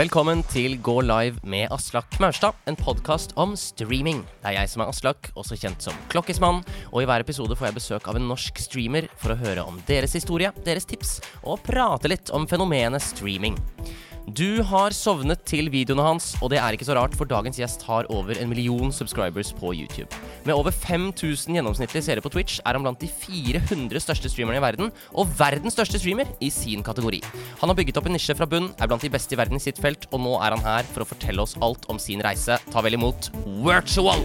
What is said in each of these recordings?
Velkommen til Gå live med Aslak Maurstad, en podkast om streaming. Det er jeg som er Aslak, også kjent som Klokkismann, og i hver episode får jeg besøk av en norsk streamer for å høre om deres historie, deres tips, og prate litt om fenomenet streaming. Du har sovnet til videoene hans, og det er ikke så rart, for dagens gjest har over en million subscribers på YouTube. Med over 5000 gjennomsnittlige seere på Twitch er han blant de 400 største streamerne i verden, og verdens største streamer i sin kategori. Han har bygget opp en nisje fra bunn, er blant de beste i verden i sitt felt, og nå er han her for å fortelle oss alt om sin reise. Ta vel imot Virtual!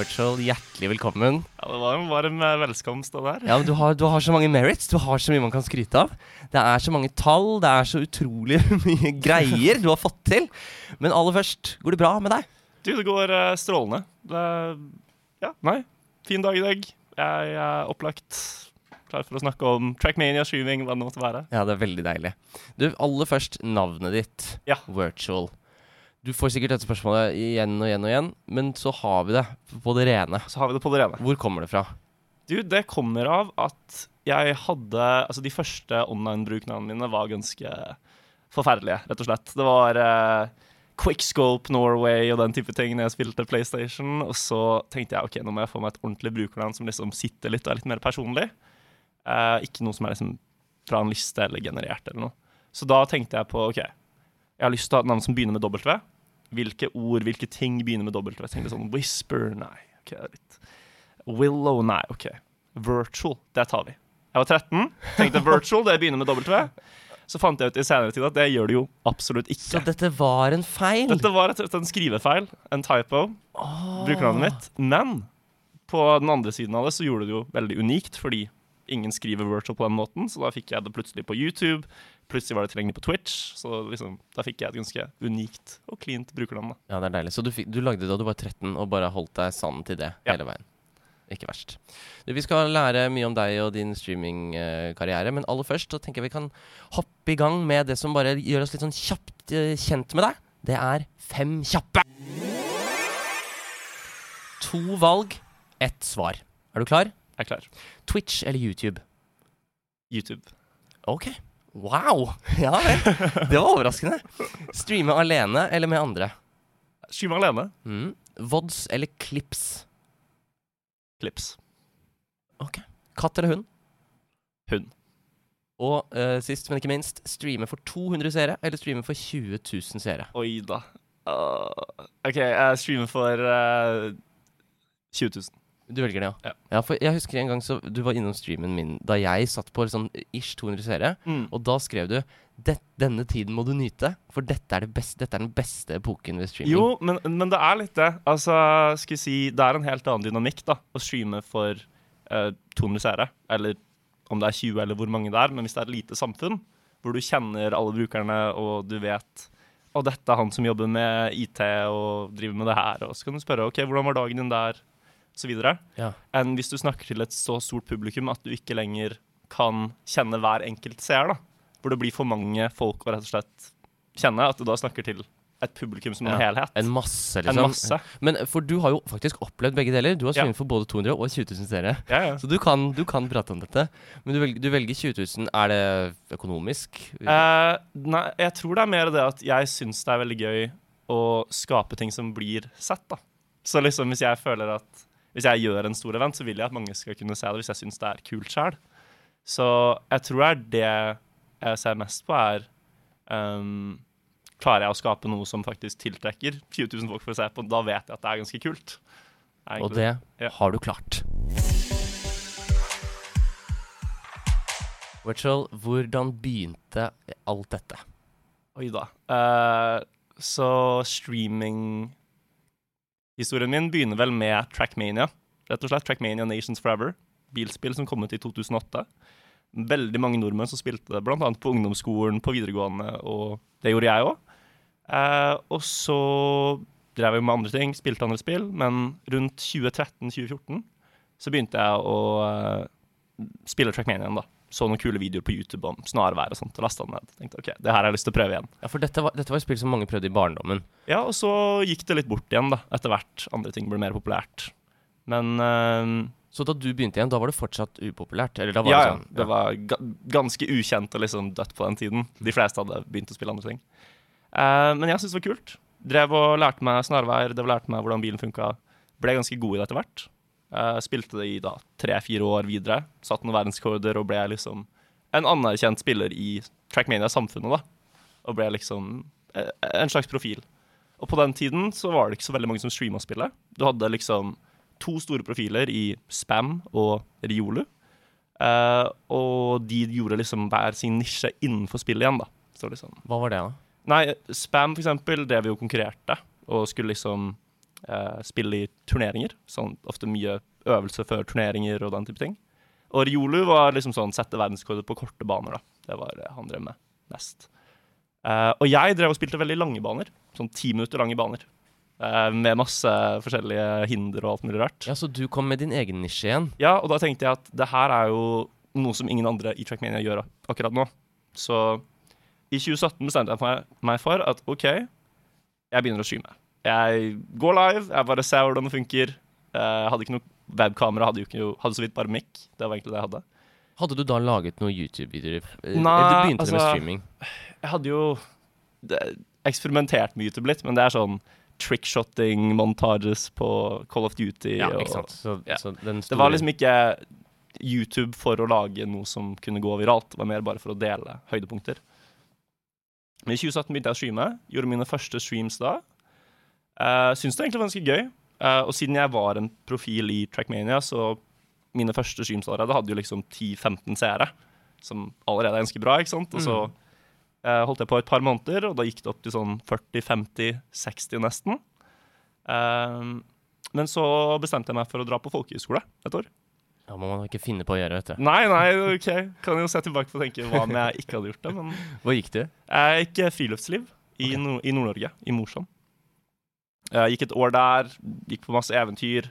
Virtual, hjertelig velkommen. Ja, Det var en varm eh, velkomst, det der. Ja, men du har, du har så mange merits. Du har så mye man kan skryte av. Det er så mange tall. Det er så utrolig mye greier du har fått til. Men aller først, går det bra med deg? Du, det går uh, strålende. Det, ja, nei. Fin dag i dag. Jeg er opplagt. Klar for å snakke om trackmania, streaming, hva det måtte være. Ja, det er veldig deilig. Du, aller først navnet ditt. Ja. Virtual. Du får sikkert dette spørsmålet igjen og igjen og igjen, men så har vi det på det rene. Så har vi det på det rene. Hvor kommer det fra? Du, det kommer av at jeg hadde Altså, de første online-bruknavnene mine var ganske forferdelige, rett og slett. Det var uh, Quickscope Norway og den type ting når jeg spilte PlayStation. Og så tenkte jeg ok, nå må jeg få meg et ordentlig brukernavn som liksom sitter litt og er litt mer personlig. Uh, ikke noe som er liksom fra en liste eller generert eller noe. Så da tenkte jeg på OK, jeg har lyst til å ha et navn som begynner med W. Hvilke ord, hvilke ting begynner med W? Jeg tenkte sånn Whisper, nei. ok, det er litt Willow, nei. OK. Virtual, det tar vi. Jeg var 13, tenkte virtual, det begynner med W. Så fant jeg ut i senere tid at det gjør det jo absolutt ikke. Så dette var en feil? Dette var et, en skrivefeil, en typo, brukernavnet mitt. Men på den andre siden av det så gjorde det det jo veldig unikt, fordi ingen skriver virtual på den måten, så da fikk jeg det plutselig på YouTube. Plutselig var det tilgjengelig på Twitch, så liksom, da fikk jeg et ganske unikt og cleant brukernavn. da. Ja, det er deilig. Så du, fikk, du lagde det da du var 13, og bare holdt deg sann til det Ja. hele veien? Ikke verst. Du, vi skal lære mye om deg og din streamingkarriere, men aller først så tenker jeg vi kan hoppe i gang med det som bare gjør oss litt sånn kjapt eh, kjent med deg. Det er fem kjappe. To valg, ett svar. Er du klar? Jeg er klar. Twitch eller YouTube? YouTube. Ok. Wow! Ja vel. Det var overraskende. Streame alene eller med andre? Streame alene. Mm. Vods eller clips? Klips. Ok. Katt eller hund? Hund. Og uh, sist, men ikke minst, streame for 200 seere eller streame for 20 000 seere? Oi da. Uh, OK, jeg streamer for uh, 20 000. Du velger det, Ja. ja. For jeg husker en gang så du var innom streamen min da jeg satt på sånn ish 200 seere, Mm. og da skrev du «Det- denne tiden må du nyte, for dette er, det beste, dette er den beste epoken ved streaming. Jo, men, men det er litt det. Altså, skal vi si, Det er en helt annen dynamikk da, å streame for eh, 200 seere, eller om det er 20 eller hvor mange det er. Men hvis det er et lite samfunn, hvor du kjenner alle brukerne, og du vet og dette er han som jobber med IT og driver med det her, og så kan du spørre ok, hvordan var dagen din der, videre. Ja. Enn hvis du snakker til et så stort publikum at du ikke lenger kan kjenne hver enkelt seer, da. Hvor det blir for mange folk å rett og slett kjenne, at du da snakker til et publikum som en Ja, helhet. En masse, En liksom. masse. Men for du har jo faktisk opplevd begge deler. Du har Ja. for både 200 og 20 000 seere. Ja, ja. Så du kan, du kan prate om dette. Men du velger, du velger 20 000. Er det økonomisk? Eh, nei, jeg tror det er mer det at jeg syns det er veldig gøy å skape ting som blir sett, da. Så liksom hvis jeg føler at Hvis jeg gjør en stor event, så vil jeg at mange skal kunne se det hvis jeg syns det er kult sjøl. Så jeg tror det er det jeg ser mest på, er um, Klarer jeg å skape noe som faktisk tiltrekker 20 000 folk for å se på, da vet jeg at det er ganske kult. Er Og det Ja. har du klart. Virtual, hvordan begynte alt dette? Oi da. Uh, så streaming-historien min begynner vel med Trackmania. Rett og slett Trackmania Nations Forever. Bilspill som kom ut i 2008. Veldig mange nordmenn som spilte det, bl.a. på ungdomsskolen, på videregående, og det gjorde jeg òg. og så drev jeg med andre ting, spilte andre spill, men rundt 2013-2014 så begynte jeg å eh, spille Trackmania igjen, da. Så noen kule videoer på YouTube om snarvær og sånt, og lasta den ned. Tenkte ok, det her har jeg lyst til å prøve igjen. Ja, For dette var, dette var et spill som mange prøvde i barndommen. Ja, og så gikk det litt bort igjen, da, etter hvert. Andre ting ble mer populært. Men uh, Så da du begynte igjen, da var det fortsatt upopulært? Eller da var Ja, det ja. sånn Det var ga ganske ukjent og liksom dødt på den tiden. De fleste hadde begynt å spille andre ting. Uh, men jeg syntes det var kult. Drev og lærte meg snarveier, det lærte meg hvordan bilen funka. Ble ganske god i det etter hvert. Eh, spilte det i da tre-fire år videre. Satt noen verdensrekorder og ble liksom en anerkjent spiller i Trackmania-samfunnet, da. Og ble liksom eh, en slags profil. Og på den tiden så var det ikke så veldig mange som streama spillet. Du hadde liksom to store profiler i Spam og Riolu. Uh, og de gjorde liksom hver sin nisje innenfor spillet igjen, da. Så liksom Hva var det, da? Nei, Spam for eksempel drev jo og konkurrerte, og skulle liksom eh, spille i turneringer. Sånn ofte mye øvelse før turneringer og den type ting. Og Riolu var liksom sånn sette verdensrekorder på korte baner, da. Det var det han drev med mest. Eh, og jeg drev og spilte veldig lange baner. Sånn ti minutter lange baner. Eh, med masse forskjellige hinder og alt mulig rart. Ja, Så du kom med din egen nisje igjen? Ja, og da tenkte jeg at det her er jo noe som ingen andre i Trackmania gjør akkurat nå. Så i 2017 bestemte jeg meg- for at OK, jeg begynner å streame. Jeg går live, jeg bare ser hvordan det funker. Jeg hadde ikke noe webkamera, hadde, jo hadde så vidt bare mic. Det var egentlig det jeg hadde. Hadde du da laget noen YouTube-videoer? Nei, Eller begynte altså, med streaming? Jeg hadde jo eksperimentert med YouTube litt, men det er sånn trickshotting, montages på Call of Duty. Ja, og, ikke sant. Så, ja. så den Det var liksom ikke YouTube for å lage noe som kunne gå viralt. Det var mer bare for å dele høydepunkter. Men i 2017 begynte jeg å streame. Gjorde mine første streams da. Uh, Syns det egentlig var ganske gøy. Uh, og siden jeg var en profil i Trackmania, så mine første streams allerede hadde jo liksom 10-15 seere. Som allerede er ganske bra, ikke sant. Og så uh, holdt jeg på et par måneder, og da gikk det opp til sånn 40-50-60 nesten. Uh, men så bestemte jeg meg for å dra på folkehøyskole et år. Ja, må man ikke finne på å gjøre, vet du. Nei, nei, ok. Kan jo se tilbake på og tenke hva om jeg ikke hadde gjort det. Men Hvor gikk du? jeg gikk friluftsliv i, okay. Nord- i Nord-Norge, i Mosjøen. Jeg gikk et år der, gikk på masse eventyr.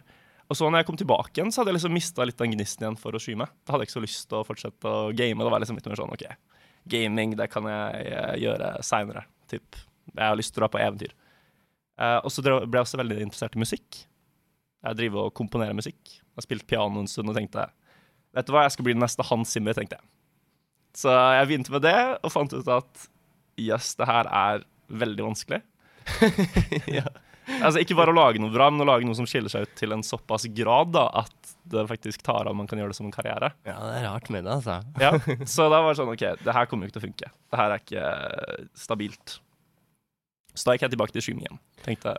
Og så når jeg kom tilbake igjen, så hadde jeg liksom mista litt den gnisten igjen for å skyme Da hadde jeg ikke så lyst til å fortsette å game. Det var liksom litt mer sånn OK, gaming, det kan jeg eh, gjøre seinere. Jeg har lyst til å dra på eventyr. Uh, og så ble jeg også veldig interessert i musikk. Jeg driver og komponerer musikk. Jeg har spilt piano en stund og tenkte Vet du hva, jeg skal bli den neste Hans Zimmer, tenkte jeg. Så jeg begynte med det, og fant ut at jøss, det her er veldig vanskelig. Altså Ikke bare å lage noe bra, men å lage noe som skiller seg ut til en såpass grad da, at det faktisk tar av, man kan gjøre det som en karriere. Ja, det er rart med det, altså. Ja, Så da var det sånn OK, det her kommer jo ikke til å funke. Det her er ikke eh, stabilt. Så da gikk jeg tilbake til streaming igjen. Tenkte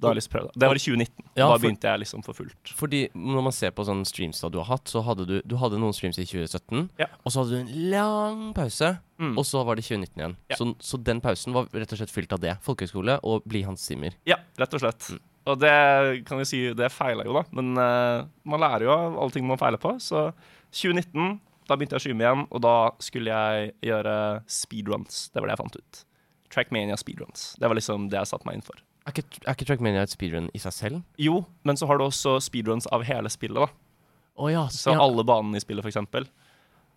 da har jeg lyst til å prøve det. Var i 2019. Ja, da for- begynte jeg liksom for fullt. Fordi når man ser på sånne streams da du har hatt, så hadde du, du hadde noen streams i 2017, Ja. og så hadde du en lang pause, Mm. og så var det 2019 igjen. Ja. Så, så den pausen var rett og slett fylt av det. Folkehøyskole og bli Hans Zimmer. Ja, rett og slett. Og det kan vi si, det feila jo, da. Men uh, man lærer jo av alle ting man feiler på. Så 2019, da begynte jeg å streame igjen, og da skulle jeg gjøre speedruns. Det var det jeg fant ut. Trackmania speedruns. Det var liksom det jeg satte meg inn for. Er ikke, er ikke Trackmania et speedrun i seg selv? Jo, men så har du også speedruns av hele spillet, da. Å ja. Så ja. alle banene i spillet, eksempel.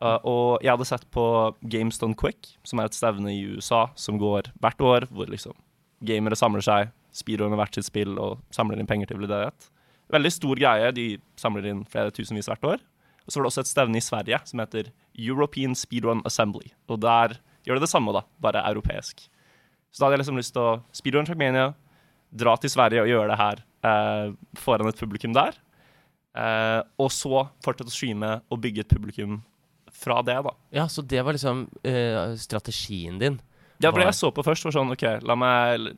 Uh, og jeg hadde sett på GameStone Quick, som er et stevne i USA som går hvert år, hvor liksom gamere samler seg, speedrunner hvert sitt spill og samler inn penger til veldedighet. Veldig stor greie. De samler inn flere tusenvis hvert år. Og så var det også et stevne i Sverige som heter European Speedrun Assembly. Og der gjør det det samme, da, bare europeisk. Så da hadde jeg liksom lyst til å speedrun Trackmania, dra til Sverige og gjøre det her eh, foran et publikum der. Eh, og så fortsette å streame og bygge et publikum fra det, da. ja, så det var liksom eh, strategien din. Ja, for det jeg så på først. var sånn, ok, la meg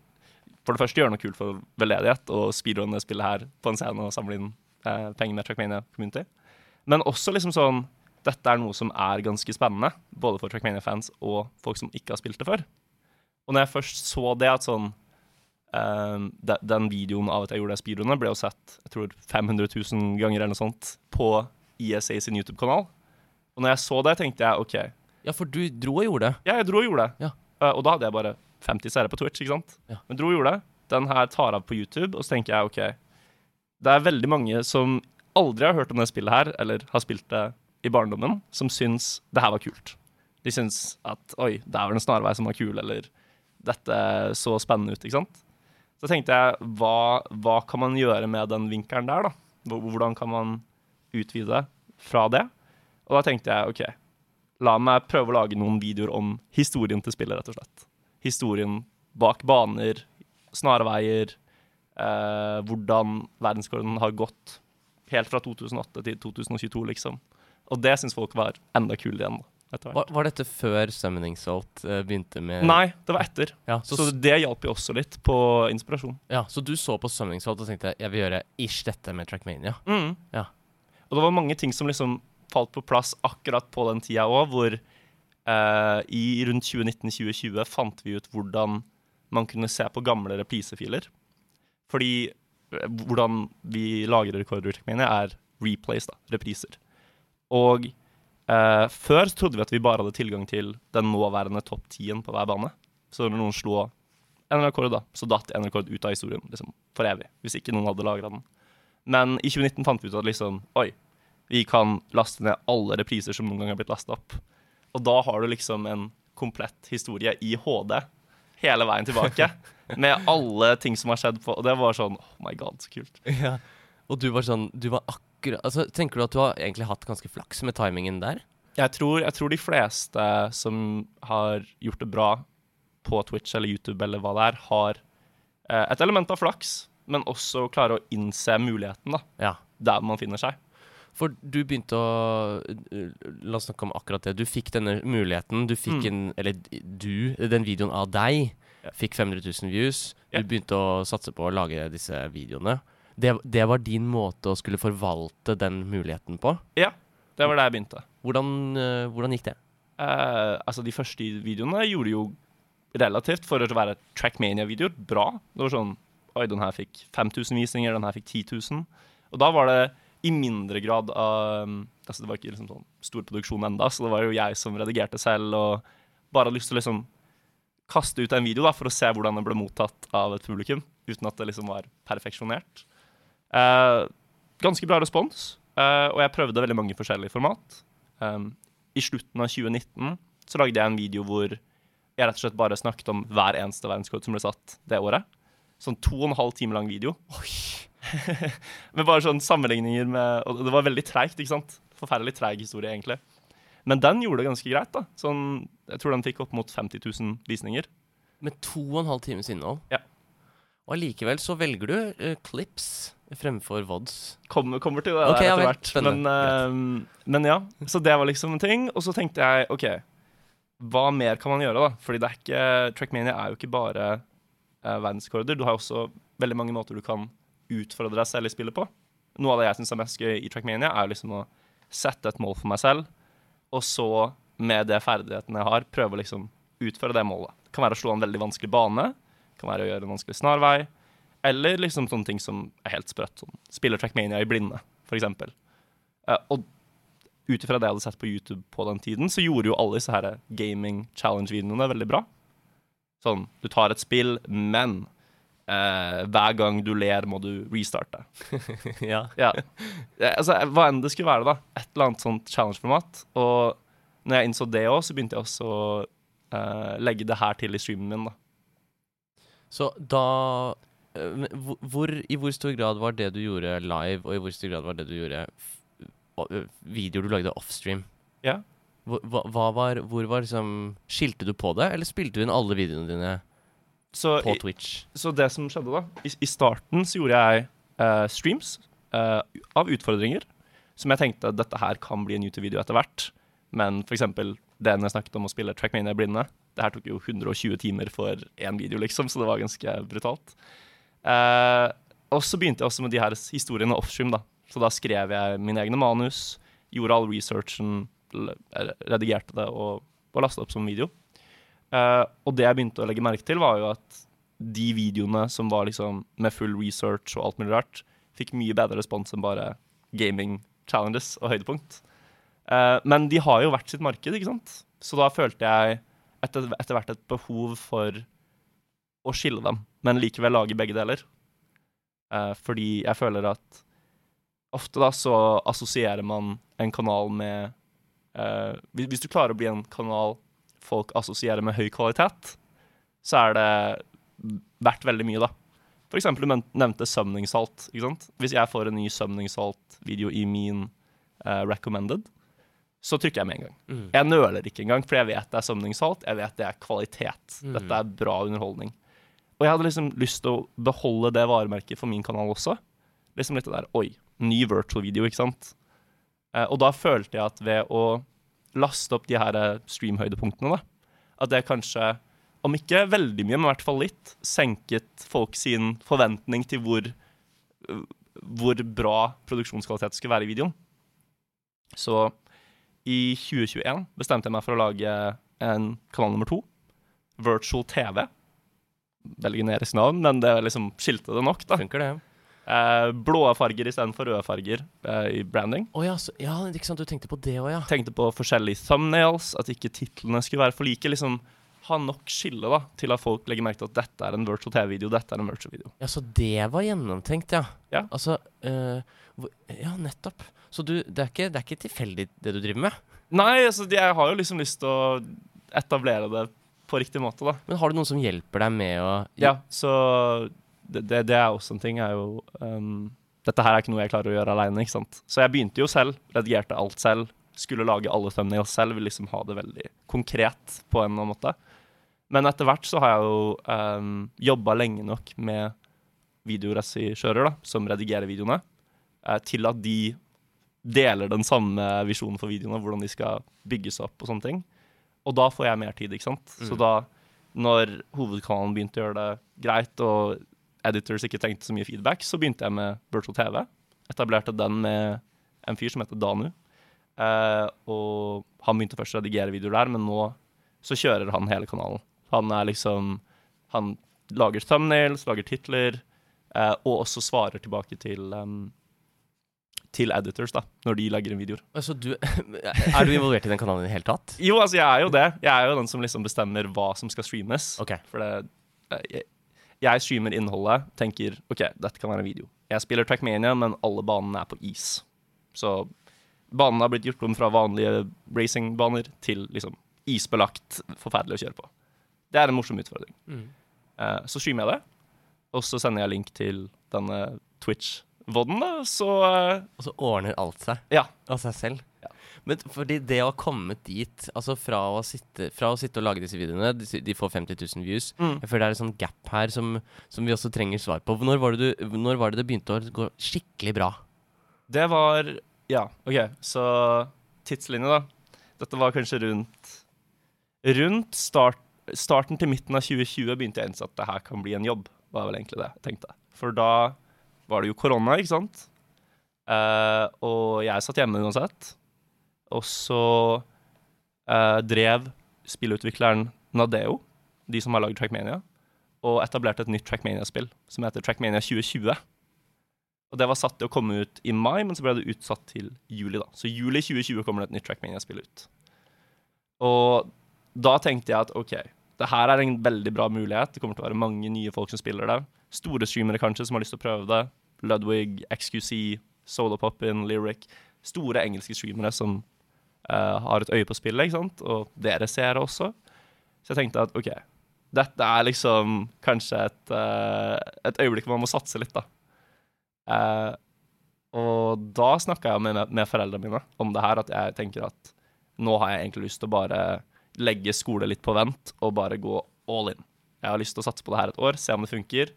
for det første gjøre noe kult for veldedighet og speedrunne spillet her på en scene og samle inn eh, penger med Trackmania Community. Men også liksom sånn Dette er noe som er ganske spennende, både for Trackmania-fans og folk som ikke har spilt det før. Og når jeg først så det, at sånn eh, de, Den videoen av at jeg gjorde det speedrunene, ble jo sett jeg tror 500 000 ganger eller noe sånt på ISA sin YouTube-kanal. Og når jeg så det, tenkte jeg OK, Ja, for du dro og gjorde det. ja, jeg dro og gjorde det. Ja. Eh, og da hadde jeg bare 50 seere på Twitch, ikke sant? Ja. Men dro og gjorde det. Den her tar av på YouTube, og så tenker jeg OK Det er veldig mange som aldri har hørt om det spillet her, eller har spilt det i barndommen, som syns det her var kult. De syns at oi, det er vel en snarvei som var kul, eller dette så spennende ut, ikke sant? Så tenkte jeg, hva, hva kan man gjøre med den vinkelen der, da? Hvordan kan man utvide fra det. Og da tenkte jeg OK, la meg prøve å lage noen videoer om historien til spillet, rett og slett. Historien bak baner, snarveier, eh, hvordan verdensrekorden har gått helt fra 2008 til 2022, liksom. Og det syns folk var enda kulere igjen. Etter hvert. Var, var dette før Summoning Salt uh, begynte med Nei, det var etter. Ja, så, Så det hjalp jo også litt på inspirasjon. ja, så du så på Summoning Salt og tenkte jeg vil gjøre ish dette med Trackmania. Mm. Ja. Og det var mange ting som liksom falt på plass akkurat på den tida òg, hvor uh, i rundt 2019-2020 fant vi ut hvordan man kunne se på gamle reprisefiler. Fordi eh, hvordan vi lager rekorder, i Trackmania, er replays, da, repriser. Og eh, før så trodde vi at vi bare hadde tilgang til den nåværende topp 10-en på hver bane. Så når noen slo en rekord, da, så datt en rekord ut av historien liksom, for evig. Hvis ikke noen hadde lagra den. Men i 2019 fant vi ut at liksom, oi, vi kan laste ned alle repriser som noen gang har blitt lasta opp. Og da har du liksom en komplett historie i HD hele veien tilbake. med alle ting som har skjedd på Og det var sånn Oh my god, så kult. Ja. Og du var sånn Du var akkurat altså, Tenker du at du har egentlig hatt ganske flaks med timingen der? Jeg tror, jeg tror de fleste som har gjort det bra på Twitch eller YouTube eller hva det er, har eh, et element av flaks, men også klarer å innse muligheten da, Ja. der man finner seg. For du begynte å uh, La oss snakke om akkurat det. Du fikk denne muligheten. Du fikk Mm. en Eller du, den videoen av deg, fikk 500 000 views. Du begynte å satse på å lage disse videoene. Det, det var din måte å skulle forvalte den muligheten på. Ja, det var der jeg begynte. Hvordan, uh, hvordan gikk det? Uh, altså, de første videoene gjorde jo relativt, for å være Trackmania-videoer, bra. Det var sånn Oi, den her fikk 5000 visninger, den her fikk 10 000. Og da var det i mindre grad av altså Det var ikke liksom sånn stor produksjon enda, så det var jo jeg som redigerte selv og bare hadde lyst til å liksom kaste ut en video da, for å se hvordan den ble mottatt av et publikum, uten at det liksom var perfeksjonert. Eh, ganske bra respons, uh, og jeg prøvde veldig mange forskjellige format. Um, I slutten av 2019 så lagde jeg en video hvor jeg rett og slett bare snakket om hver eneste verdenskort som ble satt det året. Sånn to og en halv time lang video. med bare sånn sammenligninger med Og det var veldig treigt, ikke sant? Forferdelig treig historie, egentlig. Men den gjorde det ganske greit, da. Sånn, jeg tror den fikk opp mot 50 000 visninger. Med to og en halv times innhold. Ja. Og allikevel så velger du uh, clips fremfor vods. Kommer, kommer til det Ok, der etter hvert. Men, uh, men ja, så det var liksom en ting. Og så tenkte jeg OK, hva mer kan man gjøre, da? Fordi det er ikke Trackmania er jo ikke bare uh, verdensrekorder. Du har jo også veldig mange måter du kan utfordre deg selv i spillet på. Noe av det jeg syns er mest gøy i Trackmania, er liksom å sette et mål for meg selv, og så, med de ferdighetene jeg har, prøve å liksom utføre det målet. Det kan være å slå en veldig vanskelig bane, det kan være å gjøre en vanskelig snarvei, eller liksom sånne ting som er helt sprøtt. Sånn. Spiller Trackmania i blinde, for eksempel. Eh, og ut ifra det jeg hadde sett på YouTube på den tiden, så gjorde jo alle disse her gaming challenge-videoene veldig bra. Sånn, du tar et spill, men eh, hver gang du ler, må du restarte. ja. Ja. Eh, altså, hva enn det skulle være, da. Et eller annet sånt challenge-format. Og når jeg innså det òg, så begynte jeg også å eh, legge det her til i streamen min, da. Så da eh, hvor, I hvor stor grad var det du gjorde live, og i hvor stor grad var det du gjorde ø, videoer du lagde offstream? Ja. Hva, hva var, hvor var liksom Skilte du på det, eller spilte du inn alle videoene dine Så, på i, Twitch? så det som skjedde, da I, i starten så gjorde jeg uh, streams uh, av utfordringer som jeg tenkte dette her kan bli en YouTube-video etter hvert. Men for eksempel den jeg snakket om å spille Trackmania blinde, det her tok jo 120 timer for én video, liksom, så det var ganske brutalt. Eh, og så begynte jeg også med de her historiene offstream, da. Så da skrev jeg mine egne manus, gjorde all researchen, eh, redigerte det og, og lastet opp som video. Eh, og det jeg begynte å legge merke til, var jo at de videoene som var liksom med full research og alt mulig rart, fikk mye bedre respons enn bare gaming challenges og høydepunkt. Eh, men de har jo hvert sitt marked, ikke sant? Så da følte jeg etter, etter hvert et behov for å skille dem, men likevel lage begge deler. Eh, fordi jeg føler at ofte da så assosierer man en kanal med eh, hvis, du klarer å bli en kanal folk assosierer med høy kvalitet, så er det verdt veldig mye, da. For eksempel du nevnte sømningssalt. Salt. ikke sant? Hvis jeg får en ny Summoning Salt-video i min eh, recommended, så trykker jeg med en gang. Mm. Jeg nøler ikke engang, for jeg vet det er summoningssalt. Jeg vet det er kvalitet. Mm. Dette er bra underholdning. Og jeg hadde liksom lyst til å beholde det varemerket for min kanal også. Liksom litt det der Oi, ny virtual video, ikke sant? Eh, og da følte jeg at ved å laste opp de her streamhøydepunktene, da, at det kanskje, om ikke veldig mye, men i hvert fall litt, senket folk sin forventning til hvor, øh, hvor bra produksjonskvalitet skulle være i videoen. Så i 2021 bestemte jeg meg for å lage en kanal nummer to, Virtual TV. Veldig generisk navn, men det liksom skilte det nok, da. Funker det? Eh, blå farger istedenfor røde farger eh, i branding. Oh, ja, så, ja, ikke sant, du tenkte på det òg, ja. Tenkte på forskjellige thumbnails, at ikke titlene skulle være for like. liksom ha nok skille da, til at folk legger merke til at dette er en virtual TV-video, dette er en virtual video. Ja, Så det var gjennomtenkt, ja. Ja. Altså øh, hvor- Ja, nettopp. Så du, det er ikke, det er ikke tilfeldig, det du driver med? Nei, altså, jeg har jo liksom lyst til å etablere det på riktig måte, da. Men har du noen som hjelper deg med å Ja, så det, det, det er også en ting, er jo um, Dette her er ikke noe jeg klarer å gjøre aleine, ikke sant. Så jeg begynte jo selv, redigerte alt selv, skulle lage alle thumbnails selv, Vil liksom ha det veldig konkret på en eller annen måte. Men etter hvert så har jeg jo um, jobba lenge nok med videoregissører da, som redigerer videoene, eh, til at de deler den samme visjonen for videoene, hvordan de skal bygges opp og sånne ting. Og da får jeg mer tid, ikke sant. Så Mm. da, når hovedkanalen begynte å gjøre det greit, og editors ikke trengte så mye feedback, så begynte jeg med Virtual TV. Etablerte den med en fyr som heter Danu. Eh, og han begynte først å redigere videoer der, men nå så kjører han hele kanalen. Han er liksom Han lager thumbnails, lager titler, eh, og også svarer tilbake til um, til editors, da, når de legger en videoer. Altså, du, er du involvert i den kanalen i det hele tatt? Jo, altså, jeg er jo det. Jeg er jo den som liksom bestemmer hva som skal streames. Okay. For det jeg, jeg streamer innholdet, tenker OK, dette kan være en video. Jeg spiller Trackmania, men alle banene er på is. Så banene har blitt gjort om fra vanlige racingbaner til liksom isbelagt, forferdelig å kjøre på. Det er en morsom utfordring. Mm. Uh, så streamer jeg det, og så sender jeg link til denne Twitch-vodden, da, så eh, Og så ordner alt seg Ja. av seg selv? Ja. Men fordi det å ha kommet dit, altså fra å sitte, fra å sitte og lage disse videoene, de, de får 50 000 views Mm. Jeg føler det er en sånn gap her som, som vi også trenger svar på. Når var, det du, når var det det begynte å gå skikkelig bra? Det var Ja, OK, så tidslinje, da. Dette var kanskje rundt Rundt start, starten til midten av 2020 begynte jeg å innse at det her kan bli en jobb. var vel egentlig det jeg tenkte. For da var det jo korona, ikke sant? Uh, og jeg satt hjemme uansett. Og så uh, drev spillutvikleren Nadeo, de som har lagd Trackmania, og etablerte et nytt Trackmania-spill som heter Trackmania 2020. Og det var satt til å komme ut i mai, men så ble det utsatt til juli. da. Så juli 2020 kommer det et nytt Trackmania-spill ut. Og da tenkte jeg at OK, det her er en veldig bra mulighet. Det kommer til å være mange nye folk som spiller det. Store streamere kanskje som har lyst til å prøve det. Ludwig, XQC, Solopoppin, Lyric. Store engelske streamere som uh, har et øye på spillet, ikke sant? og dere seere også. Så jeg tenkte at OK, dette er liksom kanskje et, uh, et øyeblikk hvor man må satse litt, da. Uh, og da snakka jeg med, med foreldrene mine om det her, at jeg tenker at nå har jeg egentlig lyst til å bare legge skole litt på vent og bare gå all in. Jeg har lyst til å satse på det her et år, se om det funker.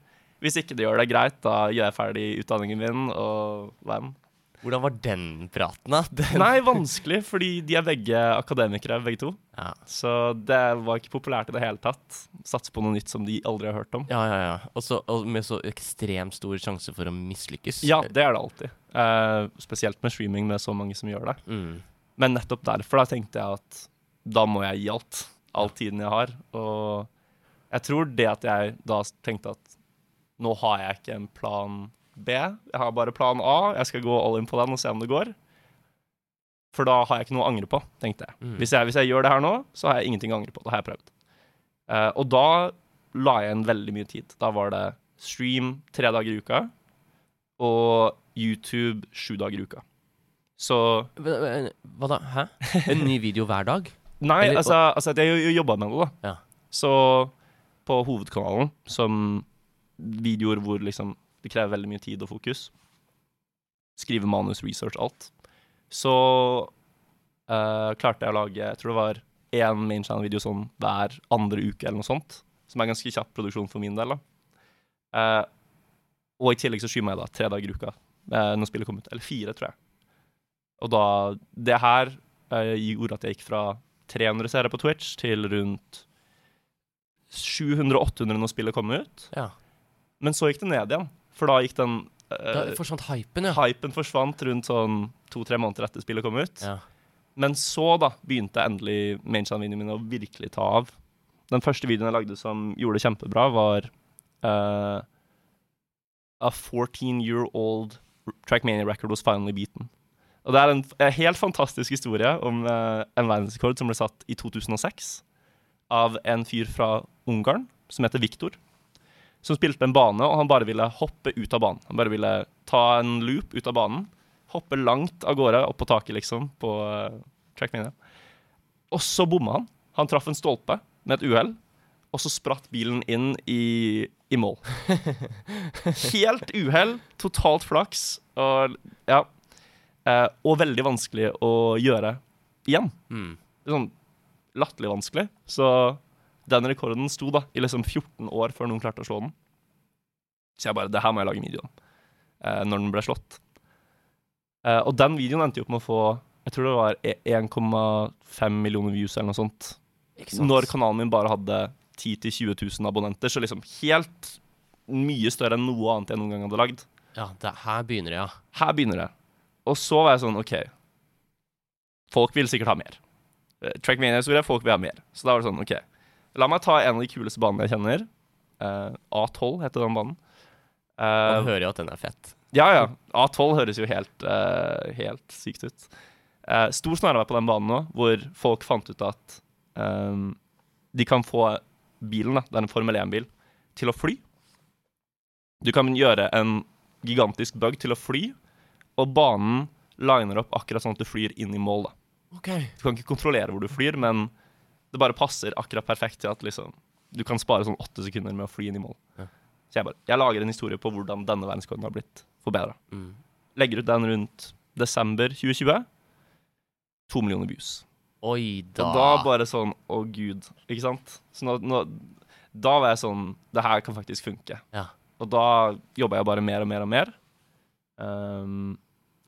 Hvis ikke det gjør det greit, da gjør jeg ferdig utdanningen min og hvem. Hvordan var den praten, da? Den, Nei, vanskelig, fordi de er begge akademikere, begge to. Ja. Så det var ikke populært i det hele tatt. Satse på noe nytt som de aldri har hørt om. Ja, ja, ja. Også, og med så ekstremt stor sjanse for å mislykkes. Ja, det er det alltid. Eh, spesielt med streaming med så mange som gjør det. Mm. Men nettopp derfor da tenkte jeg at da må jeg gi alt. All tiden jeg har. Og jeg tror det at jeg da tenkte at nå har jeg ikke en plan B, jeg har bare plan A. Jeg skal gå all in på den og se om det går. For da har jeg ikke noe å angre på, tenkte jeg. Mm. Hvis, jeg hvis jeg gjør det her nå, så har jeg ingenting å angre på. Da har jeg prøvd. Uh, og da la jeg inn veldig mye tid. Da var det stream tre dager i uka og YouTube sju dager i uka. Så Hva da? Hæ? En ny video hver dag? Nei, Eller- altså, altså jeg jo- jo jobba med det, da. Ja. Så på hovedkanalen, som videoer hvor liksom det krever veldig mye tid og fokus, skrive manus, research, alt, så uh, klarte jeg å lage Jeg tror det var én main channel-video sånn hver andre uke, eller noe sånt. Som er ganske kjapp produksjon for min del. Eh, og i tillegg så skyver jeg da tre dager i uka uh, når spillet kom ut. Eller fire, tror jeg. Og da Det her gjorde at jeg gikk fra 300 seere på Twitch til rundt 700-800 når spillet kom ut. Ja. Men så gikk det ned igjen, for da gikk den Da eh, forsvant hypen, ja. Hypen forsvant rundt sånn to-tre måneder etter spillet kom ut. ja. Men så da begynte endelig mainchannel-videoene mine å virkelig ta av. Den første videoen jeg lagde som gjorde det kjempebra, var uh, A 14 year old Trackmania record was finally beaten. Og det er en, en helt fantastisk historie om uh, en verdensrekord som ble satt i 2006 av en fyr fra Ungarn som heter Viktor. Som spilte en bane, og han bare ville hoppe ut av banen. Han bare ville ta en loop ut av banen hoppe langt av gårde, opp på taket, liksom, på uh, Trackmania. Og så bomma han. Han traff en stolpe med et uhell, og så spratt bilen inn i, i mål. Helt uhell, totalt flaks, og ja. Uh, og veldig vanskelig å gjøre igjen. Mm. Sånn latterlig vanskelig. Så den rekorden sto da i liksom 14 år før noen klarte å slå den. Så jeg bare Det her må jeg lage en video om. Eh, når den ble slått. Eh, og den videoen endte jo opp med å få jeg tror det var e- 1,5 millioner views eller noe sånt. Når kanalen min bare hadde 10 000-20 000 abonnenter. Så liksom helt mye større enn noe annet jeg noen gang hadde lagd. Ja, det, her begynner det, ja. Her begynner det. Og så var jeg sånn OK. Folk vil sikkert ha mer. Eh, Trackmania-historie, folk vil ha mer. Så da var det sånn OK. La meg ta en av de kuleste banene jeg kjenner. Uh, A12 heter den banen. Uh, Man hører jo at den er fett. ja, ja. A12 høres jo helt, uh, helt sykt ut. Uh, stor snarvei på den banen nå, hvor folk fant ut at um, de kan få bilen, da, det er en Formel 1-bil, til å fly. Du kan gjøre en gigantisk bug til å fly, og banen liner opp akkurat sånn at du flyr inn i mål. da. Okay. Du kan ikke kontrollere hvor du flyr, men det bare passer akkurat perfekt til at liksom, du kan spare sånn åtte sekunder med å fly inn i mål. Ja. Så jeg bare, jeg lager en historie på hvordan denne verdensrekorden har blitt forbedra. Mm. Legger ut den rundt desember 2020. To millioner views. Oi da. Og da bare sånn Å, gud. Ikke sant? Så nå, nå, da var jeg sånn Det her kan faktisk funke. Ja. Og da jobba jeg bare mer og mer og mer. Um,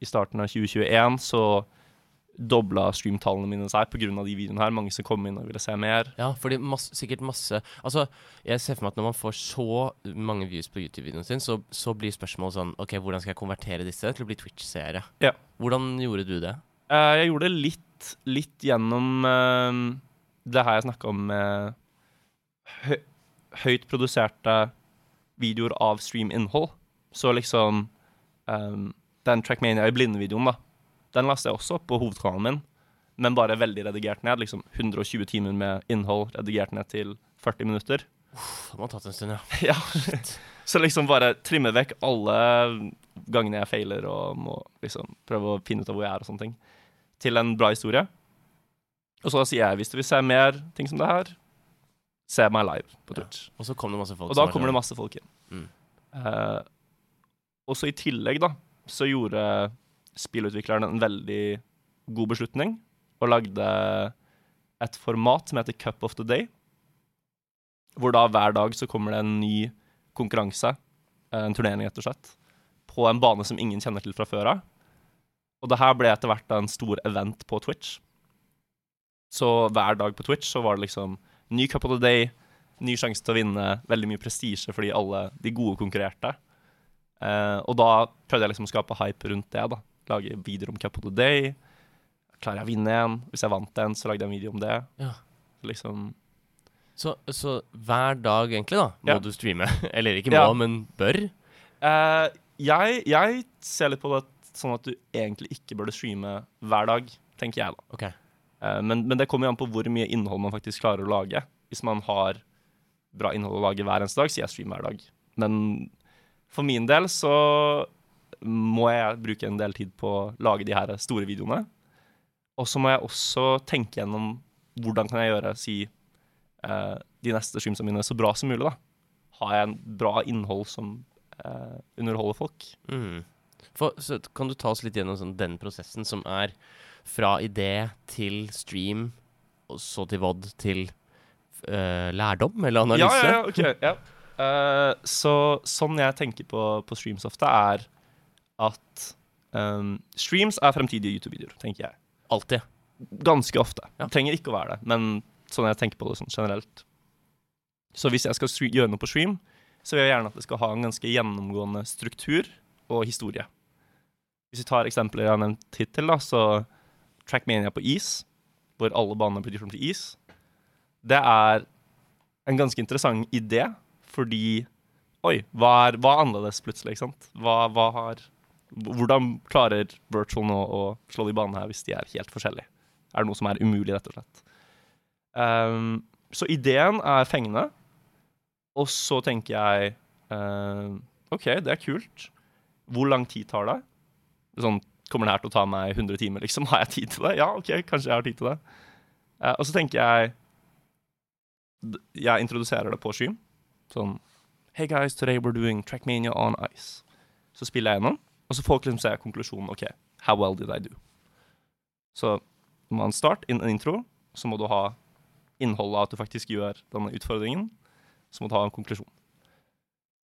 I starten av 2021 så dobla streamtallene mine seg pga. de videoene her. Mange som kom inn og ville se mer. Ja, fordi masse, sikkert masse Altså, jeg ser for meg at når man får så mange views på YouTube-videoen sin, så, så blir spørsmålet sånn OK, hvordan skal jeg konvertere disse til å bli Twitch-seere? Ja. Hvordan gjorde du det? Uh, jeg gjorde det litt, litt gjennom uh, det her jeg snakka om med hø høyt produserte videoer av stream-innhold. Så liksom um, Den Trackmania i blinde-videoen, da. Den leste jeg også på hovedkanalen min, men bare veldig redigert ned. Liksom 120 timer med innhold redigert ned til 40 minutter. Uff, Det må ha tatt en stund, ja. Ja. Så liksom bare trimme vekk alle gangene jeg feiler og må liksom prøve å finne ut av hvor jeg er og sånne ting, til en bra historie. Og så sier jeg hvis du vil se mer ting som det her, se meg live på Ja. Twitch. Og så kom det masse folk Og da kommer det masse folk inn. Mm. Uh, og så i tillegg, da, så gjorde spillutvikleren en veldig god beslutning og lagde et format som heter Cup of the Day. Hvor da hver dag så kommer det en ny konkurranse, eh, en turnering rett og slett, på en bane som ingen kjenner til fra før av. Og det her ble etter hvert en stor event på Twitch. Så hver dag på Twitch så var det liksom ny Cup of the Day, ny sjanse til å vinne, veldig mye prestisje fordi alle de gode konkurrerte. Eh, og da prøvde jeg liksom å skape hype rundt det. da. Lage videoer om Cup of the Day. Klarer jeg å vinne en? Hvis jeg vant en, så lagde jeg en video om det. Ja. Liksom Så, så hver dag, egentlig, da, må Ja. du streame. Eller ikke må, Ja. men bør. Uh, jeg, jeg ser litt på det sånn at du egentlig ikke burde streame hver dag, tenker jeg da. Okay. Uh, men, men det kommer jo an på hvor mye innhold man faktisk klarer å lage. Hvis man har bra innhold å lage hver eneste dag, sier jeg stream hver dag. Men for min del så må jeg bruke en del tid på å lage de her store videoene. Og så må jeg også tenke gjennom hvordan kan jeg gjøre si, eh, de neste streamsene mine så bra som mulig. da. Har jeg en bra innhold som eh, underholder folk? Mm. For, så kan du ta oss litt gjennom sånn, den prosessen som er fra idé til stream, og så til VOD til eh, lærdom eller analyse? Ja, ja, ja, okay, Ja. Uh, så sånn jeg tenker på, på streams ofte, er at um, streams er fremtidige YouTube-videoer, tenker jeg. Alltid. Ganske ofte. Ja. Trenger ikke å være det, men sånn jeg tenker på det sånn generelt. Så hvis jeg skal gjøre noe på stream, så vil jeg gjerne at det skal ha en ganske gjennomgående struktur og historie. Hvis vi tar eksempler jeg har nevnt hittil, da, så Trackmania på is, hvor alle banene blir gjort om til is, det er en ganske interessant idé, fordi Oi, hva er, hva er annerledes plutselig? ikke sant? Hva, hva har, hvordan klarer virtual nå å slå de banene her hvis de er helt forskjellige? Er det noe som er umulig, rett og slett? Um, så ideen er fengende, og så tenker jeg uh, OK, det er kult. Hvor lang tid tar det? Sånn, Kommer det her til å ta meg 100 timer, liksom? Har jeg tid til det? Ja, OK, kanskje jeg har tid til det. Uh, og så tenker jeg Jeg introduserer det på stream. Sånn Hey guys, today we're doing Trackmania on ice. Så spiller jeg gjennom, og så folk liksom se konklusjonen. OK, how well did I do? Så du må ha en start, in, en intro, så må du ha innholdet av at du faktisk gjør denne utfordringen. Så må du ha en konklusjon.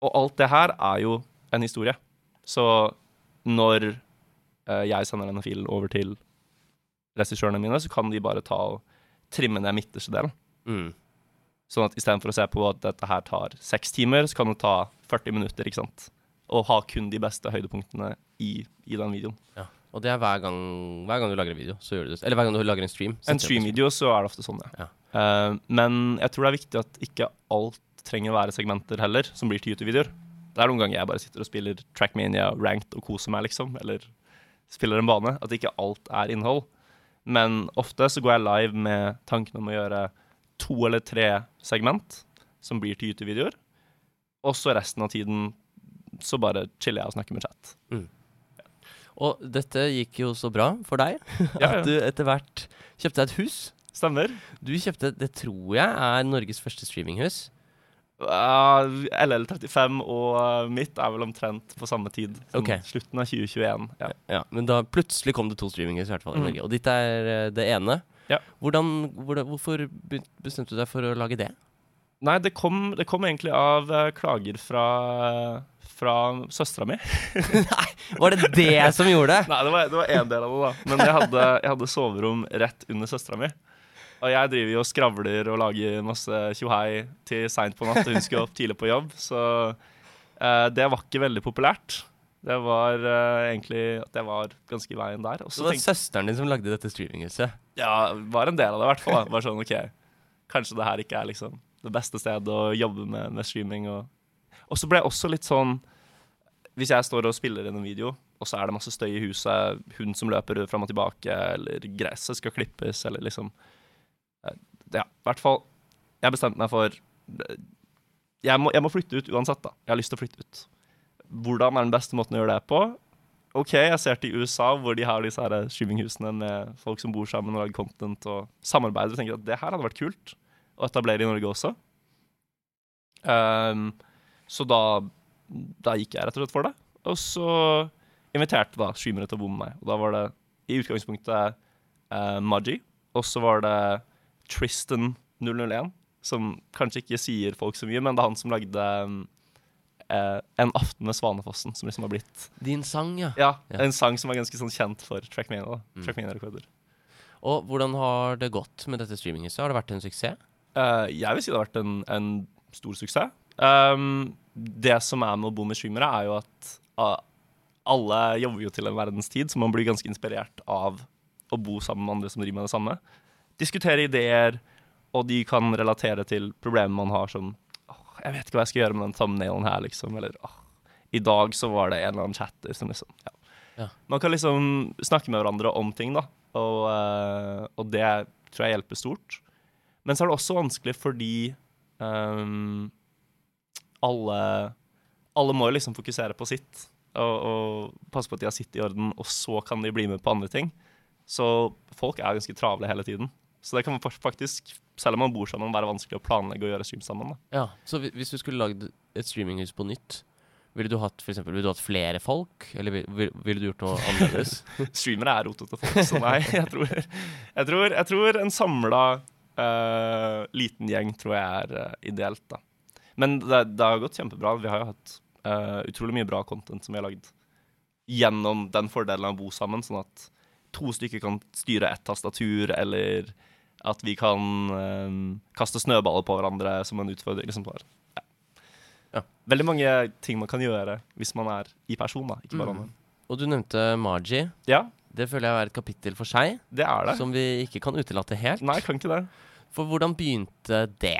Og alt det her er jo en historie. Så når eh, jeg sender denne filen over til regissørene mine, så kan de bare ta og trimme ned midterste delen. Mm. Sånn at istedenfor å se på at dette her tar seks timer, så kan det ta 40 minutter, ikke sant. Og ha kun de beste høydepunktene i, i den videoen. Ja. Og det er hver gang, hver gang du lager en video, så gjør du det. Eller hver gang du lager en stream. En streamvideo så er det ofte sånn, ja. Ja. Uh, men jeg tror det er viktig at ikke alt trenger å være segmenter heller, som blir til YouTube-videoer. Det er noen ganger jeg bare sitter og spiller Trackmania ranked og koser meg, liksom. Eller spiller en bane. At ikke alt er innhold. Men ofte så går jeg live med tanken om å gjøre to eller tre segment som blir til YouTube-videoer. Og så resten av tiden så bare chiller jeg og snakker med chat. Og dette gikk jo så bra for deg at du etter hvert kjøpte deg et hus. Stemmer. Du kjøpte, det tror jeg er Norges første streaminghus. Uh, LL35 og uh, mitt er vel omtrent på samme tid. Okay. Slutten av 2021. Ja. Ja, Men da plutselig kom det to streaminghus i hvert fall i Mm. Norge. Og ditt er uh, det ene. Ja. Hvordan, hvordan, hvorfor bestemte du deg for å lage det? Nei, det kom, det kom egentlig av uh, klager fra, fra søstera mi. Var det det som gjorde det? Nei, det var, det var en del av det, da. Men jeg hadde, jeg hadde soverom rett under søstera mi. Og jeg driver jo og skravler og lager masse tjohei til seint på natt, og hun skulle opp tidlig på jobb. Så uh, det var ikke veldig populært. Det var uh, egentlig at jeg var ganske i veien der. Også Så så det var søsteren din som lagde dette streaminghuset? Ja, var en del av det i hvert fall. Bare sånn, ok, Kanskje det her ikke er liksom det beste stedet å jobbe med, med streaming. Og, og så ble jeg også litt sånn Hvis jeg står og spiller inn en video, og så er det masse støy i huset, hund som løper fram og tilbake, eller gresset skal klippes, eller liksom Ja, i hvert fall. Jeg bestemte meg for jeg må, jeg må flytte ut uansett, da. Jeg har lyst til å flytte ut. Hvordan er den beste måten å gjøre det på? OK, jeg ser til USA, hvor de har disse streaminghusene med folk som bor sammen og lager content og samarbeider. Og tenker at det her hadde vært kult å etablere i Norge også. Um, så da, da gikk jeg rett og slett for det. Og så inviterte da streamere til å bo med meg. Og da var det i utgangspunktet uh, Maji, og så var det Tristan 001, som kanskje ikke sier folk så mye, men det er han som lagde eh, En aften med Svanefossen, som liksom har blitt Din sang, ja. ja, Ja. en sang som er ganske sånn kjent for Trackmania. Mm. Trackmania-rekorder. Og hvordan har det gått med dette streaminghuset? Har det vært en suksess? Eh, jeg vil si det har vært en, en stor suksess. Um, det som er med å bo med streamere, er jo at uh, alle jobber jo til en verdens tid, så man blir ganske inspirert av å bo sammen med andre som driver med det samme. Diskutere ideer, og de kan relatere til problemer man har som oh, Jeg vet ikke hva jeg skal gjøre med den thumbnailen her, liksom. Eller oh, i dag så var det en eller annen chatter som liksom ja. Ja. Man kan liksom snakke med hverandre om ting, da. Og, uh, og det tror jeg hjelper stort. Men så er det også vanskelig fordi um, alle, alle må liksom fokusere på sitt. Og, og passe på at de har sitt i orden, og så kan de bli med på andre ting. Så folk er ganske travle hele tiden. Så det kan faktisk, selv om man bor sammen, være vanskelig å planlegge og gjøre stream sammen. Da. Ja, Så hvis du skulle lagd et streaminghus på nytt Ville du hatt for eksempel, ville du hatt flere folk, eller vil- vil- ville du gjort noe annerledes? Streamere er rotete folk, så nei. Jeg tror, jeg tror, jeg tror en samla liten gjeng tror jeg er uh, ideelt, da. Men det, det har gått kjempebra. Vi har jo hatt uh, utrolig mye bra content som vi har lagd gjennom den fordelen av å bo sammen, sånn at to stykker kan styre ett tastatur, eller at vi kan kaste snøballer på hverandre som en utfordring. Liksom. Ja. Ja. Veldig mange ting man kan gjøre hvis man er i person, da, ikke bare Mm. online. Og du nevnte Margie. Ja, Det føler jeg er et kapittel for seg, det er det. som vi ikke kan utelate helt. Nei, kan ikke det. For hvordan begynte det?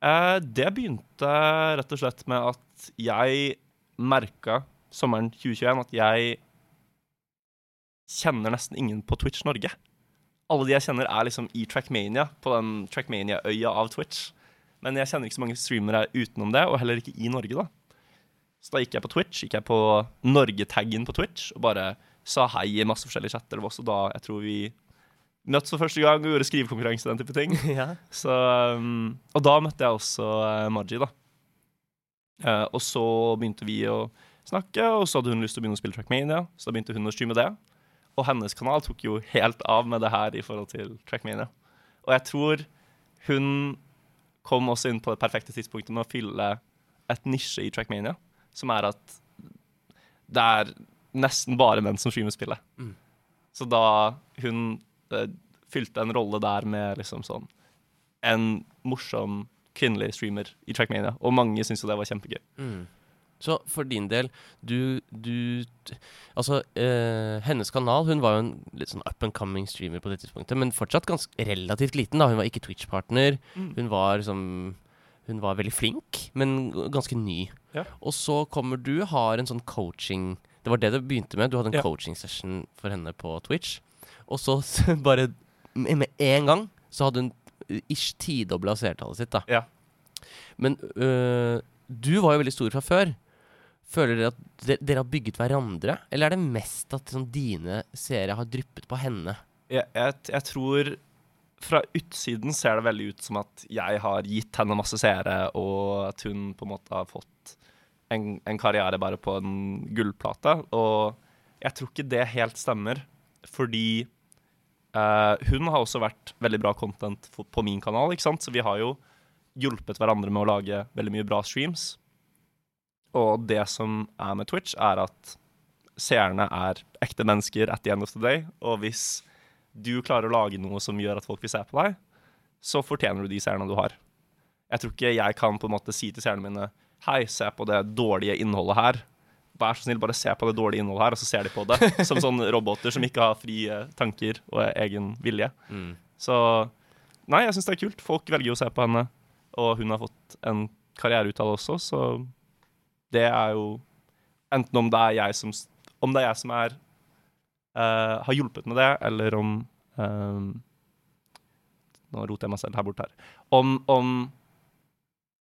Eh, det begynte rett og slett med at jeg merka sommeren 2021 at jeg kjenner nesten ingen på Twitch Norge. Alle de jeg kjenner, er liksom i Trackmania, på den Trackmania-øya av Twitch. Men jeg kjenner ikke så mange streamere utenom det, og heller ikke i Norge, da. Så da gikk jeg på Twitch, gikk jeg på Norge-taggen på Twitch og bare sa hei i masse forskjellige chatter. Det var også da jeg tror vi møttes for første gang og gjorde skrivekonkurranse og den type ting. ja. Så, um, og da møtte jeg også uh, Maji, da. Uh, og så begynte vi å snakke, og så hadde hun lyst til å begynne å spille Trackmania. Så da begynte hun å streame det. Og hennes kanal tok jo helt av med det her i forhold til Trackmania. Og jeg tror hun kom også inn på det perfekte tidspunktet med å fylle et nisje i Trackmania, som er at det er nesten bare menn som streamer spillet. Mm. Så da hun uh, fylte en rolle der med liksom sånn en morsom kvinnelig streamer i Trackmania, og mange syntes jo det var kjempegøy. Mm. Så for din del, du, du Altså, eh, hennes kanal Hun var jo en litt sånn up and coming streamer på det tidspunktet, men fortsatt ganske relativt liten. da Hun var ikke Twitch-partner. Mm. Hun var liksom Hun var veldig flink, men ganske ny. Ja. Og så kommer du, har en sånn coaching Det var det det begynte med. Du hadde en Ja. coaching session for henne på Twitch. Og så bare med én gang så hadde hun ish tidobla seertallet sitt, da. Ja. Men øh, du var jo veldig stor fra før. Føler dere at dere, dere har bygget hverandre, eller er det mest at sånn, dine seere har dryppet på henne? Jeg, jeg, jeg tror fra utsiden ser det veldig ut som at jeg har gitt henne masse seere, og at hun på en måte har fått en, en karriere bare på en gullplate. Og jeg tror ikke det helt stemmer, fordi eh, hun har også vært veldig bra content for, på min kanal, ikke sant? Så vi har jo hjulpet hverandre med å lage veldig mye bra streams. Og det som er med Twitch, er at seerne er ekte mennesker at the end of the day. Og hvis du klarer å lage noe som gjør at folk vil se på deg, så fortjener du de seerne du har. Jeg tror ikke jeg kan på en måte si til seerne mine Hei, se på det dårlige innholdet her. Vær så snill, bare se på det dårlige innholdet her, og så ser de på det. Som sånne roboter som ikke har frie tanker og egen vilje. Mm. Så nei, jeg syns det er kult. Folk velger jo å se på henne, og hun har fått en karriere ut av det også, så det er jo Enten om det er jeg som, om det er jeg som er uh, har hjulpet med det, eller om eh, Nå roter jeg meg selv her bort her. Om, om,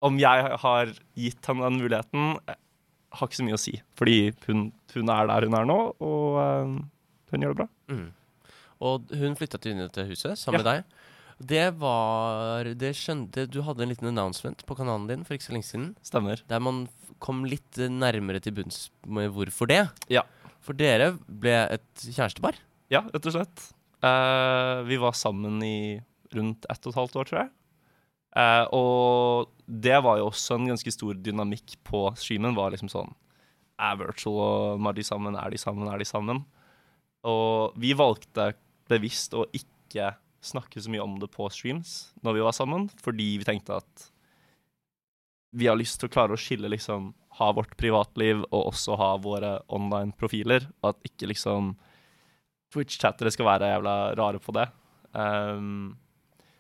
om jeg har gitt henne den muligheten, eh, har ikke så mye å si. Fordi hun, hun er der hun er nå, og uh, hun gjør det bra. Mm. Og hun flytta til huset sammen med deg. Det var Det skjønte Du hadde en liten announcement på kanalen din for ikke så lenge siden. Stemmer. Der man kom litt nærmere til bunns med hvorfor det. Ja. For dere ble et kjærestepar. Ja, rett og slett. Uh, vi var sammen i rundt ett og et halvt år, tror jeg. Eh, og det var jo også en ganske stor dynamikk på streamen. var liksom sånn Er Virtual og Mardi sammen? Er de sammen? Er de sammen? Og vi valgte bevisst å ikke snakke så mye om det på streams når vi var sammen, fordi vi tenkte at vi har lyst til å klare å skille liksom ha vårt privatliv og også ha våre online-profiler. Og at ikke liksom Twitch-chattere skal være jævla rare på det. Um,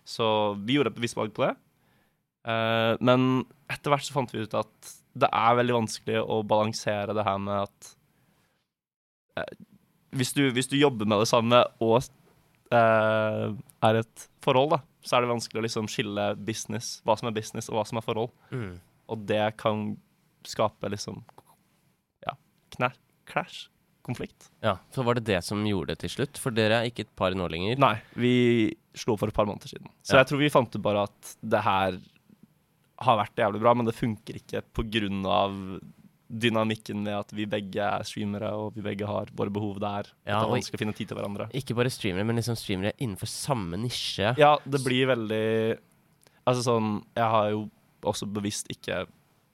så vi gjorde et bevisst valg på det. Eh, men etter hvert så fant vi ut at det er veldig vanskelig å balansere det her med at eh, hvis, du, hvis du jobber med det samme og eh, er et forhold, da, så er det vanskelig å liksom skille business, hva som er business og hva som er forhold. Mm. Og det kan skape liksom ja, knæ, clash, konflikt. Ja, Så var det det som gjorde det til slutt? For dere er ikke et par nå lenger. Nei, vi slo for et par måneder siden. Så Ja. jeg tror vi fant ut bare at det her har vært jævlig bra, men det funker ikke av dynamikken med at vi begge er streamere, og vi begge har våre behov der. Ja, at det er vanskelig å finne tid til hverandre. Ikke bare streamere, men liksom streamere innenfor samme nisje. Ja, det blir veldig Altså sånn Jeg har jo også bevisst ikke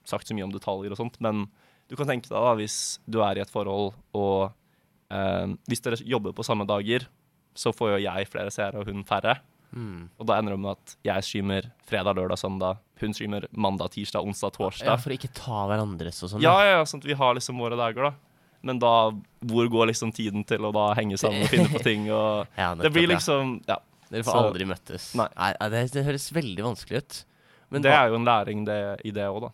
sagt så mye om detaljer og sånt, men du kan tenke deg da hvis du er i et forhold, og eh, hvis dere jobber på samme dager, så får jo jeg flere seere og hun færre. Mm. Og da ender det med at jeg streamer fredag, lørdag, søndag. Hun streamer mandag, tirsdag, onsdag, torsdag. Ja, for å ikke ta hverandres og sånn. Ja, ja, ja, sånn at vi har liksom våre dager, da. Men da, hvor går liksom tiden til å da henge sammen og finne på ting? Og Ja, det blir liksom Ja. Dere får så- aldri møttes. Nei. nei det, det høres veldig vanskelig ut. Men det da, er jo en læring det, i det òg, da.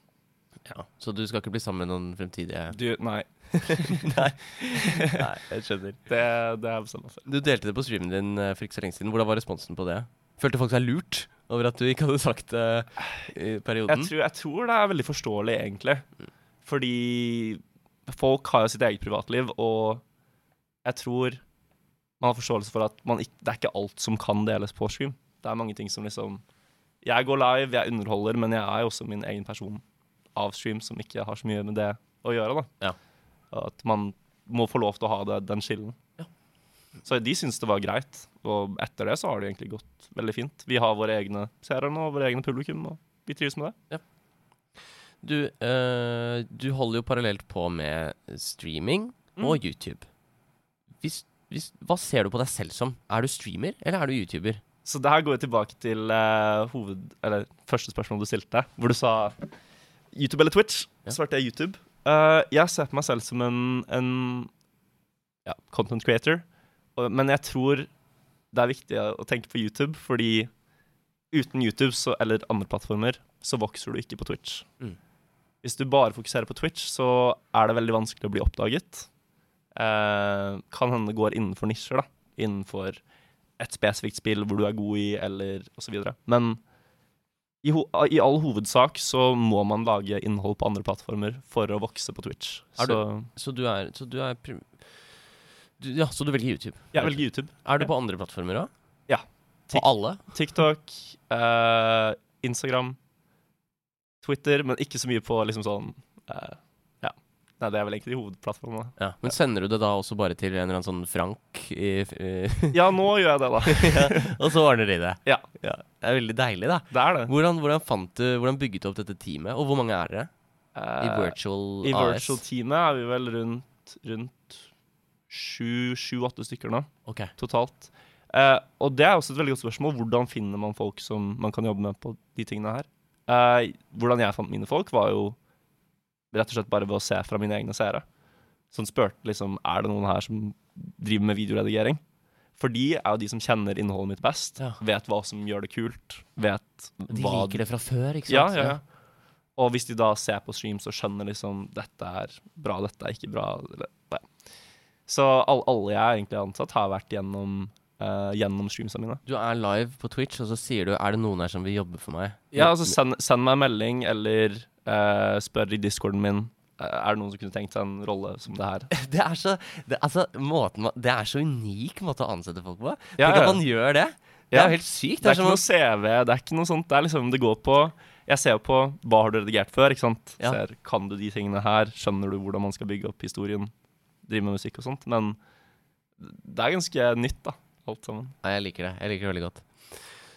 ja, Så du skal ikke bli sammen med noen fremtidige Du, nei. Nei, Nei, jeg skjønner. Det, det er meg for. Du delte det på streamen din eh, for ikke så lenge siden. Hvordan var responsen på det? Følte folk seg lurt over at du ikke hadde sagt det i perioden? Jeg tror, jeg tror det er veldig forståelig, egentlig. Fordi folk har jo sitt eget privatliv, og jeg tror man har forståelse for at man ikke, det er ikke alt som kan deles på stream. Det er mange ting som liksom Jeg går live, jeg underholder, men jeg er jo også min egen person av stream som ikke har så mye med det å gjøre. da. Ja. At man må få lov til å ha det, den skillen. Ja. Så de syns det var greit, og etter det så har det egentlig gått veldig fint. Vi har våre egne seere nå, våre egne publikum, og vi trives med det. Du, øh, du holder jo parallelt på med streaming Mm. og YouTube. Hvis, hvis, hva ser du på deg selv som? Er du streamer, eller er du YouTuber? Så det her går jo tilbake til eh, hoved, eller første spørsmål du stilte, hvor du sa YouTube eller Twitch. Ja. Svarte jeg YouTube. Eh, jeg ser på meg selv som en, en ja, content creator, og, men jeg tror det er viktig å tenke på YouTube, fordi uten YouTube så, eller andre plattformer så vokser du ikke på Twitch. Mm. Hvis du bare fokuserer på Twitch, så er det veldig vanskelig å bli oppdaget. Uh, kan hende det går innenfor nisjer, da. Innenfor et spesifikt spill hvor du er god i, eller osv. Men i, i all hovedsak så må man lage innhold på andre plattformer for å vokse på Twitch. Er Så Så du er, så du er du, Ja, så du velger YouTube? jeg velger YouTube. Er du på andre plattformer òg? Ja. På alle? TikTok, eh, Instagram, Twitter, men ikke så mye på liksom sånn eh. Nei, det er vel egentlig hovedplattformen. Ja. Men sender du det da også bare til en eller annen sånn Frank i, i Ja, nå gjør jeg det, da. Og så ordner de det? Ja. Det er veldig deilig, da. Det er det. Hvordan, hvordan fant du Hvordan bygget du opp dette teamet, og hvor mange er dere? I Virtual Virtual I AS? virtual-teamet er vi vel rundt rundt sju-åtte stykker nå. Ok. totalt. Uh, og det er også et veldig godt spørsmål. Hvordan finner man folk som man kan jobbe med på de tingene her? Uh, hvordan jeg fant mine folk, var jo rett og slett bare ved å se fra mine egne seere. Som spurte liksom Er det noen her som driver med videoredigering? For de er jo de som kjenner innholdet mitt best. Ja. Vet hva som gjør det kult. Vet De hva liker det fra før, ikke sant? ja, ja. Og hvis de da ser på streams og skjønner liksom dette er bra, dette er ikke bra eller, nei. Så all, alle jeg egentlig har ansatt, har vært gjennom, uh, gjennom streamsa mine. Du er live på Twitch, og så sier du 'er det noen her som vil jobbe for meg'? Ja, altså send, send meg en melding, eller spør i discorden min. Eh, er det noen som kunne tenkt seg en rolle som det her? Det er så det, altså, måten det er så unik måte å ansette folk på. Ja, Tenk ja. at man gjør det. Det er jo helt sykt. Det er ikke noe CV, det er ikke noe sånt. Det er liksom, det går på Jeg ser jo på hva har du redigert før, ikke sant. Ja. Ser, kan du de tingene her? Skjønner du hvordan man skal bygge opp historien? Drive med musikk og sånt. Men det er ganske nytt, da, alt sammen. Nei, jeg liker det. Jeg liker det veldig godt.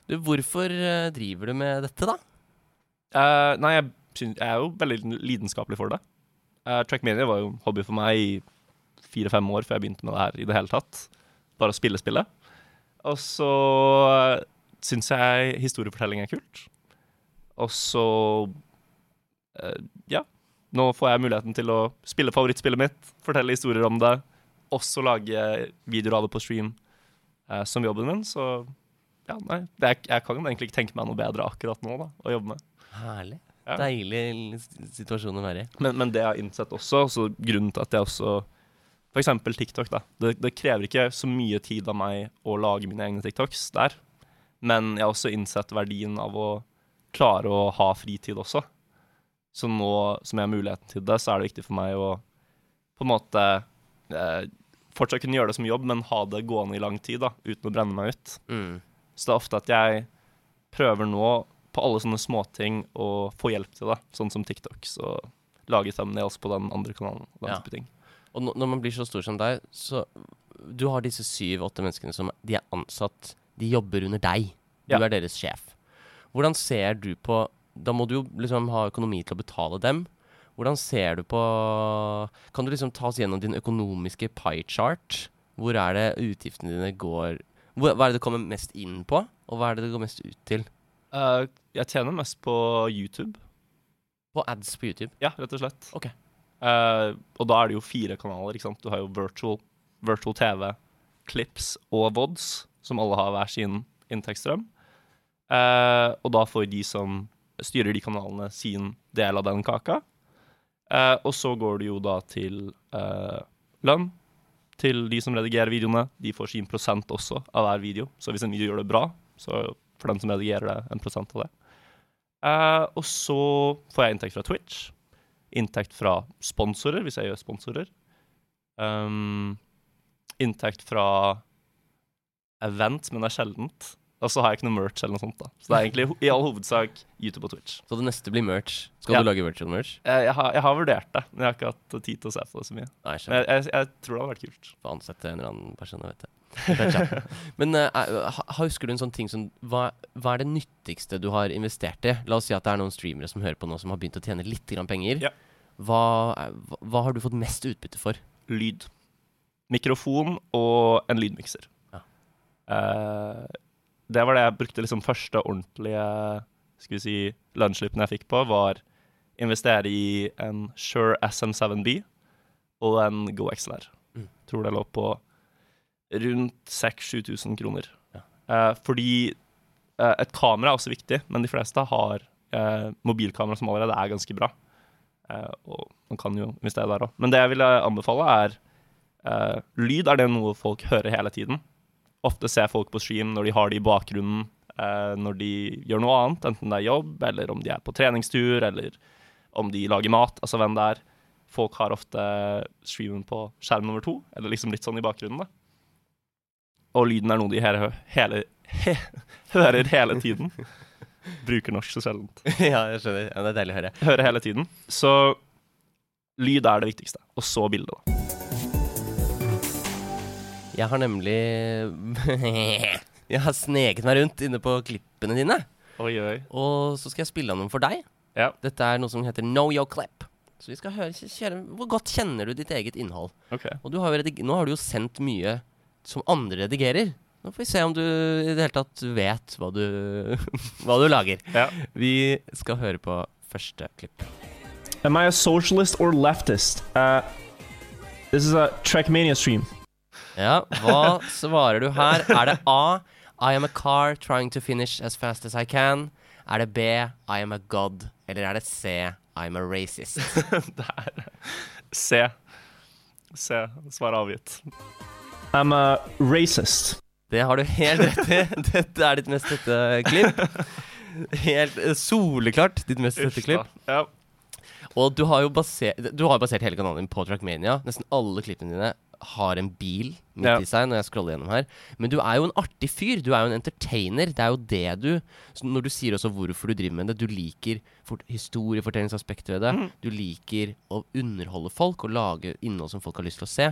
Du, hvorfor eh, driver du med dette, da? Uh, nei, jeg, jeg er jo veldig lidenskapelig for det. Uh, Trackmania var jo hobby for meg i fire-fem år før jeg begynte med det her i det hele tatt. Bare å spille spillet. Og så uh, syns jeg historiefortelling er kult. Og så uh, Ja. Nå får jeg muligheten til å spille favorittspillet mitt, fortelle historier om det, også lage videoer av det på stream uh, som jobben min. Så ja, nei. Er, jeg kan egentlig ikke tenke meg noe bedre akkurat nå da, å jobbe med. Herlig. Ja. Deilig situasjon å være i. Men, men det jeg har innsett også, så grunnen til at jeg også eksempel TikTok, da. Det, det krever ikke så mye tid av meg å lage mine egne TikToks der. Men jeg har også innsett verdien av å klare å ha fritid også. Så nå som jeg har muligheten til det, så er det viktig for meg å på en måte eh, fortsatt kunne gjøre det som jobb, men ha det gående i lang tid, da, uten å brenne meg ut. Mm. Så det er ofte at jeg prøver nå på alle sånne småting og få hjelp til det, sånn som TikToks og lage thumbnails på den andre kanalen. Den Ja. type ting. Og når man blir så stor som deg, så Du har disse syv-åtte menneskene som De er ansatt. De jobber under deg. Du Ja. er deres sjef. Hvordan ser du på Da må du jo liksom ha økonomi til å betale dem. Hvordan ser du på Kan du liksom ta oss gjennom din økonomiske pie chart? Hvor er det utgiftene dine går Hva er det det kommer mest inn på, og hva er det det går mest ut til? Eh, jeg tjener mest på YouTube. På ads på YouTube. Ja, rett og slett. Ok. Eh, og da er det jo fire kanaler. ikke sant? Du har jo virtual, virtual TV, Clips og VODs, som alle har hver sin inntektsstrøm. Eh, og da får de som styrer de kanalene, sin del av den kaka. Eh, og så går det jo da til eh, lønn til de som redigerer videoene. De får sin prosent også av hver video. Så hvis en video gjør det bra, så får den som redigerer det, en prosent av det. Eh, og så får jeg inntekt fra Twitch inntekt fra sponsorer, hvis jeg gjør sponsorer. Um, inntekt fra event, men det er sjeldent. Og så har jeg ikke noe merch eller noe sånt. da. Så det er egentlig i all hovedsak YouTube og Twitch. Så det neste blir merch. Skal Ja. du lage virtual merch? Jeg, jeg, har, jeg har vurdert det, men jeg har ikke hatt tid til å se på det så mye. Nei. Men jeg, jeg, tror det hadde vært kult. Få ansette en eller annen person, jeg vet det. Men uh, husker du en sånn ting som hva, hva er det nyttigste du har investert i? La oss si at det er noen streamere som hører på nå, som har begynt å tjene litt grann penger. Ja. Hva, er- hva, har du fått mest utbytte for? Lyd. Mikrofon og en lydmikser. Ja. Eh, det var det jeg brukte liksom første ordentlige skal vi si, lønnsslippen jeg fikk på, var investere i en Shure SM7B og en Go XLR. Mm. Tror det lå på rundt 6000-7000 kroner. Ja. Eh, fordi eh, et kamera er også viktig, men de fleste har eh, mobilkamera som allerede er ganske bra. Eh, og man kan jo investere der òg. Men det jeg ville anbefale, er eh, Lyd er det noe folk hører hele tiden. Ofte ser folk på stream når de har det i bakgrunnen eh, når de gjør noe annet, enten det er jobb, eller om de er på treningstur, eller om de lager mat, altså hvem det er. Folk har ofte streamen på skjerm nummer to, eller liksom litt sånn i bakgrunnen, da. Og lyden er noe de hele, hele he, hører hele tiden. Bruker norsk så sjeldent. ja, jeg skjønner. Ja, det er deilig å høre. Hører hele tiden. Så lyd er det viktigste. Og så bildet, da. Jeg har nemlig Jeg har sneket meg rundt inne på klippene dine. Oi, oi. Og så skal jeg spille av noen for deg. Ja. Dette er noe som heter Know Your Clip. Så vi skal høre, kjære, Hvor godt kjenner du ditt eget innhold? Okay. Og du har nå har du jo sendt mye som andre redigerer. Nå får vi se om du i det hele tatt vet hva du, hva du lager. Ja. Vi skal høre på første klipp. Am I a socialist or leftist? Uh, this is a Trackmania stream. Ja, hva svarer du her? Er det A. I am a car trying to finish as fast as I can. Er det B. I am a god. Eller er det C. I'm a racist. det er C. C. Svar avgitt. I'm a racist. Det har du helt rett i. Dette er ditt mest tette klipp. Helt soleklart ditt mest tette klipp. Ja. Og du har jo basert, du har basert hele kanalen din på Trackmania. Nesten alle klippene dine har en bil midt Ja. i seg når jeg scroller gjennom her. Men du er jo en artig fyr. Du er jo en entertainer. Det er jo det du Når du sier også hvorfor du driver med det, du liker fort- historiefortellingsaspektet ved det. Mm. Du liker å underholde folk og lage innhold som folk har lyst til å se.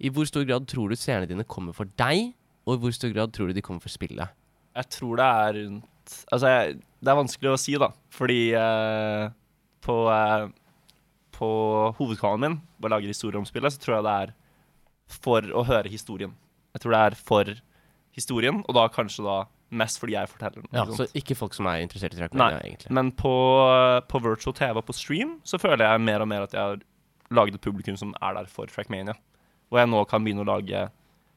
I hvor stor grad tror du seerne dine kommer for deg, og i hvor stor grad tror du de kommer for spillet? Jeg tror det er rundt Altså, jeg, det er vanskelig å si, da. Fordi eh, på, eh, på hovedkanalen min, hvor jeg lager historier om spillet, så tror jeg det er for å høre historien. Jeg tror det er for historien, og da kanskje da mest fordi jeg forteller den. Ja, så ikke folk som er interessert i Trackmania, egentlig. Men på, på virtual TV og på stream så føler jeg mer og mer at jeg har laget et publikum som er der for Trackmania. Og jeg nå kan begynne å lage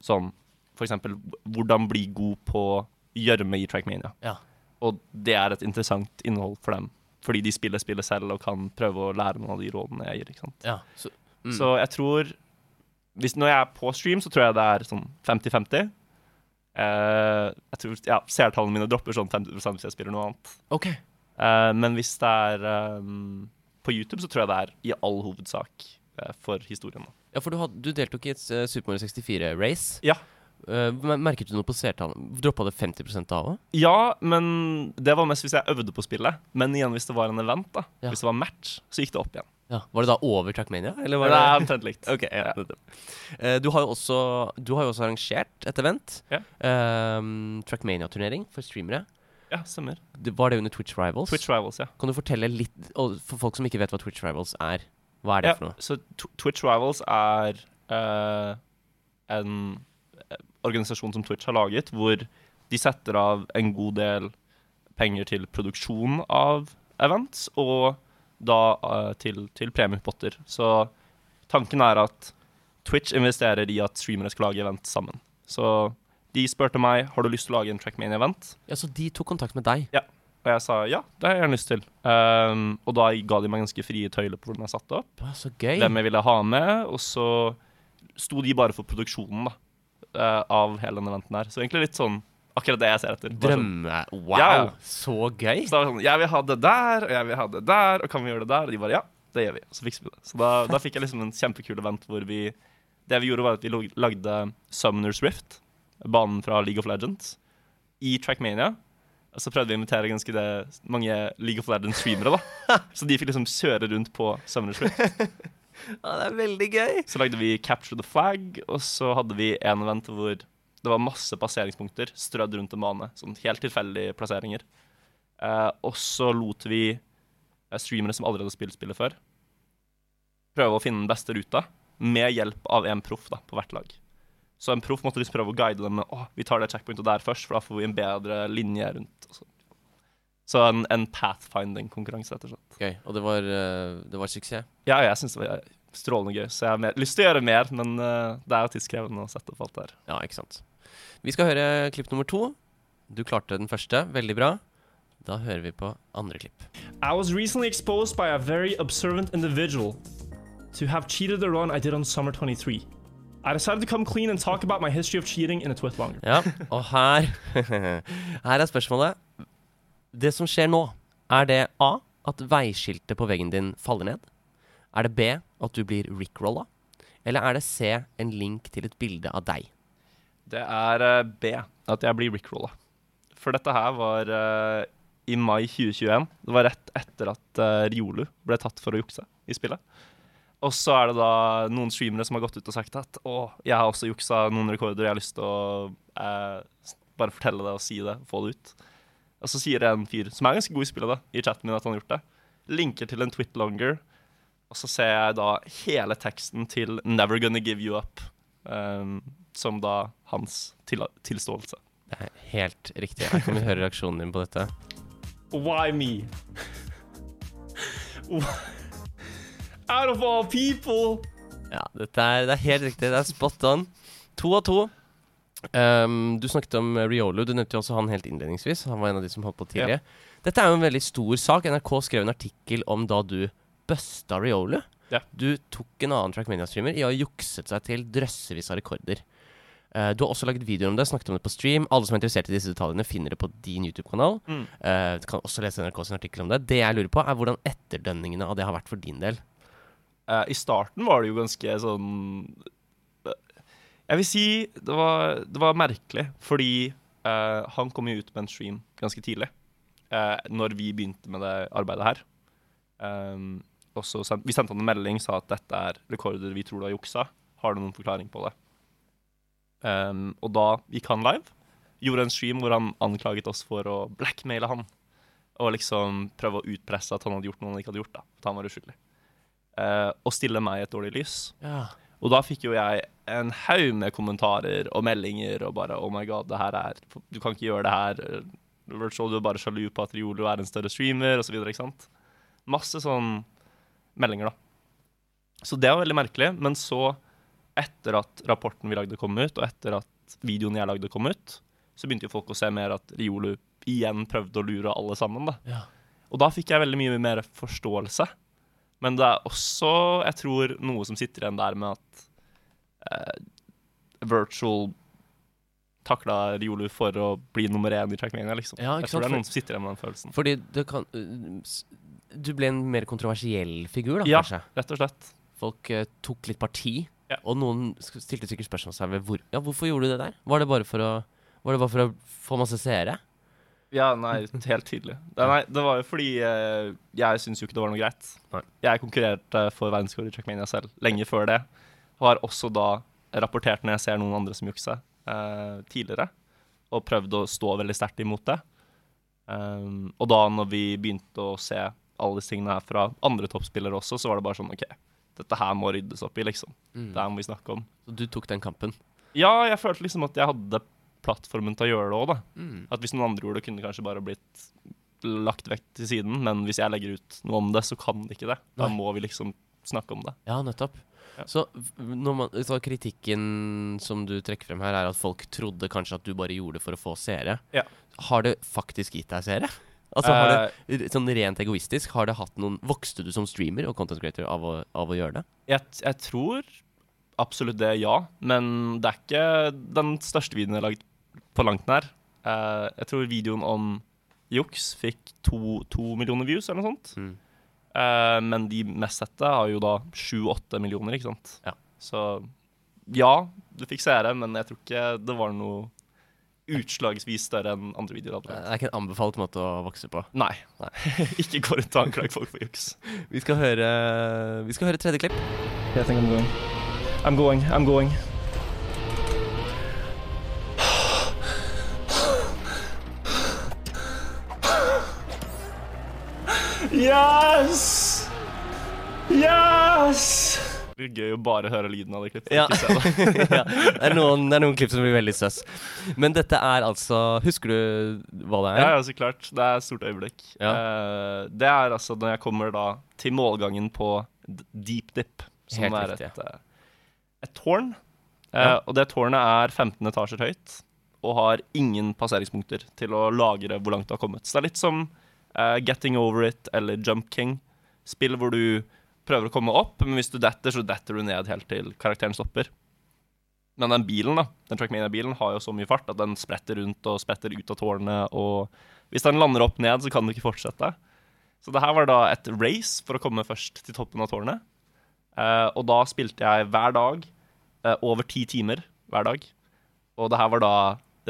sånn eksempel hvordan bli god på gjørme i Trackmania. Ja. Og det er et interessant innhold for dem. Fordi de spiller spillet selv og kan prøve å lære noen av de rådene jeg gir. ikke sant? Ja, så, mm. Så jeg tror hvis, Når jeg er på stream, så tror jeg det er sånn 50-50. Eh, jeg tror ja, Seertallene mine dropper sånn 50 hvis jeg spiller noe annet. Okay. Eh, men hvis det er um, på YouTube, så tror jeg det er i all hovedsak eh, for historien. Ja, for du, had, du deltok i et uh, Super Mario 64-race. Ja. merket du noe på seertallene? Droppa det 50 av òg? Ja, men det var mest hvis jeg øvde på spillet. Men igjen, hvis det var en event, da, Ja. hvis det var match, så gikk det opp igjen. Ja, Var det da over Trackmania? Eller var Det det er omtrent likt. Okay, ja, Ja. Eh, du, har også, du har jo også arrangert et event. Ja. Um, Trackmania-turnering for streamere. Ja, stemmer. Var det under Twitch Rivals? Twitch Rivals, ja. Kan du fortelle litt For folk som ikke vet hva Twitch Rivals er, hva er det for noe? så Twitch Rivals er uh, en organisasjon som Twitch har laget, hvor de setter av en god del penger til produksjon av events, og da eh, til, til premiepotter. Så tanken er at Twitch investerer i at streamere skal lage event sammen. Så de spurte meg har du lyst til å lage en Trackmania-event. Ja, Så de tok kontakt med deg? Ja. Og jeg sa ja, det har jeg gjerne lyst til. Um, og da ga de meg ganske frie tøyler på hvordan jeg satte opp Ja, så gøy. hvem jeg ville ha med, og så sto de bare for produksjonen da, uh, av hele den eventen her. Så egentlig litt sånn akkurat det jeg ser etter. Sånn- Drømme... Wow, Ja, så gøy. Så da var det sånn, jeg vil ha det der, og jeg vil ha det der, og kan vi gjøre det der? Og de bare, ja, det gjør vi. Så fikser vi det. Så da, da fikk jeg liksom en kjempekul event hvor vi, det vi gjorde var at vi lagde Summoners Rift, banen fra League of Legends, i Trackmania. Og så prøvde vi å invitere ganske det, mange League of Legends-streamere da. Så de fikk liksom kjøre rundt på Summoners Rift. Ja, det er veldig gøy. Så lagde vi Capture the Flag, og så hadde vi en event hvor det var masse passeringspunkter strødd rundt en bane. Sånn helt tilfeldige plasseringer. Eh, og så lot vi eh, streamere som allerede har spilt spillet før, prøve å finne den beste ruta, med hjelp av en proff da, på hvert lag. Så en proff måtte liksom prøve å guide dem med å, vi tar det checkpointet der først, for da får vi en bedre linje rundt. Og så så en, en pathfinding-konkurranse, rett og slett. Okay, Og det var, eh, det var suksess? Ja, jeg syns det var strålende gøy, så jeg har mer, lyst til å gjøre mer, men eh, det er jo tidskrevende å sette opp alt det her. Ja, ikke sant. Vi skal høre klipp nummer to. Du klarte den første. Veldig bra. Da hører vi på andre klipp. I was recently exposed by a very observant individual to have cheated the run I did on Summer 23. I decided to come clean and talk about my history of cheating in a twit longer. Ja, og her Her er spørsmålet. Det som skjer nå, er det A. At veiskiltet på veggen din faller ned? Er det B. At du blir rickrolla? Eller er det C. En link til et bilde av deg? Det er eh, B, at jeg blir rickrolla. For dette her var uh, i mai 2021. Det var rett etter at uh, Riolu ble tatt for å jukse i spillet. Og så er det da noen streamere som har gått ut og sagt at å, jeg har også juksa noen rekorder, jeg har lyst til å eh, bare fortelle det og si det, få det ut. Og så sier en fyr som er ganske god i spillet, da, i chatten min at han har gjort det. Linker til en twit longer, og så ser jeg da hele teksten til 'Never Gonna Give You Up', um, som da hans til tilståelse. Det er helt riktig. Her kan vi høre reaksjonen din på dette. Why me? Out of all people! Ja, dette er, det er helt riktig. Det er spot on. To av to. Um, du snakket om Riolu Riolo. Du nevnte jo også han helt innledningsvis. Han var en av de som holdt på tidlig. Dette er jo en veldig stor sak. NRK skrev en artikkel om da du busta Riolu. Ja. Du tok en annen Trackmania-streamer i å ha jukset seg til drøssevis av rekorder. Uh, du har også laget videoer om det, snakket om det på stream. Alle som er interessert i disse detaljene, finner det på din YouTube-kanal. Mm. Uh, du kan også lese NRK sin artikkel om det. Det jeg lurer på, er hvordan etterdønningene av det har vært for din del. Uh, I starten var det jo ganske sånn Jeg vil si det var, det var merkelig, fordi han kom jo ut med en stream ganske tidlig. Når vi begynte med det arbeidet her. Um, så Vi sendte han en melding sa at dette er rekorder vi tror du har juksa. Har du noen forklaring på det? Um, og da gikk han live. Gjorde en stream hvor han anklaget oss for å blackmaile han. Og liksom prøve å utpresse at han hadde gjort noe han ikke hadde gjort. da At han var uskyldig. Uh, og stille meg i et dårlig lys. Ja. Og da fikk jo jeg en haug med kommentarer og meldinger og bare Oh my god, det her er Du kan ikke gjøre det her. Virtual, du er bare sjalu på at Riolo er en større streamer, osv. Masse sånn meldinger, da. Så det var veldig merkelig. Men så, etter at rapporten vi lagde, kom ut, og etter at videoen jeg lagde, kom ut, så begynte jo folk å se mer at Riolu igjen prøvde å lure alle sammen. da. Ja. Og da fikk jeg veldig mye mer forståelse. Men det er også, jeg tror, noe som sitter igjen der med at eh, Virtual takla Riolu for å bli nummer én i Trackmania, liksom. Ja, jeg tror det er noen som sitter igjen med den følelsen. Fordi det kan s- Du ble en mer kontroversiell figur, da, Ja. kanskje? Rett og slett. Folk uh, tok litt parti, Ja. og noen stilte sikkert spørsmål seg ved hvor Ja, hvorfor gjorde du det der? Var det bare for å Var det bare for å få masse seere? Ja, nei, helt tydelig. Det, nei, det var jo fordi uh, jeg syns jo ikke det var noe greit. Nei. Jeg konkurrerte for verdensrekord i Checkmania selv lenge før det. Og har også da rapportert når jeg ser noen andre som jukser, uh, tidligere. Og prøvd å stå veldig sterkt imot det. Um, og da når vi begynte å se alle disse tingene her fra andre toppspillere også, så var det bare sånn OK, dette her må ryddes opp i, liksom. Mm. Det her må vi snakke om. Så du tok den kampen. Ja, jeg følte liksom at jeg hadde plattformen til å gjøre det òg, da. Mm. At hvis noen andre gjorde det, kunne det kanskje bare blitt lagt vekk til siden. Men hvis jeg legger ut noe om det, så kan det ikke det. Da Nei. må vi liksom snakke om det. Ja, nettopp. Ja. Så, når man, så kritikken som du trekker frem her, er at folk trodde kanskje at du bare gjorde det for å få seere. Ja. Har det faktisk gitt deg seere? Altså, har Eh, det, sånn rent egoistisk, har det hatt noen Vokste du som streamer og content creator av å, av å gjøre det? jeg, jeg tror absolutt det, ja. Men det er ikke den største videoen jeg har lagd på langt nær. Eh, jeg tror videoen om juks fikk to, to millioner views eller noe sånt. Mm. Eh, men de mest sette har jo da sju-åtte millioner, ikke sant. Ja. Så ja, du fikk seere, men jeg tror ikke det var noe utslagsvis større enn andre videoer. Det er ikke en anbefalt måte å vokse på. Nei. ikke gå rundt og anklage folk for juks. Vi skal høre, vi skal høre tredje klipp. Yeah, I think I'm going. I'm going. I'm going. Yes! Yes! Blir gøy å bare høre lyden av det klippet. Ja. Det. ja, det, er noen, det er noen klipp som blir veldig søss. Men dette er altså Husker du hva det er? Ja, ja, så klart. Det er et stort øyeblikk. Ja. Uh, det er altså når jeg kommer da til målgangen på Deep Dip, som Helt er et, uh, et tårn. Uh, Ja. Og det tårnet er 15 etasjer høyt og har ingen passeringspunkter til å lagre hvor langt du har kommet. Så det er litt som Getting Over It eller Jump King. Spill hvor du prøver å komme opp, men hvis du detter, så detter du ned helt til karakteren stopper. Men den bilen da, den Trackmania-bilen har jo så mye fart at den spretter rundt og spretter ut av tårnet. Og hvis den lander opp ned, så kan den ikke fortsette. Så det her var da et race for å komme først til toppen av tårnet. Eh, og da spilte jeg hver dag eh, over ti timer hver dag. Og det her var da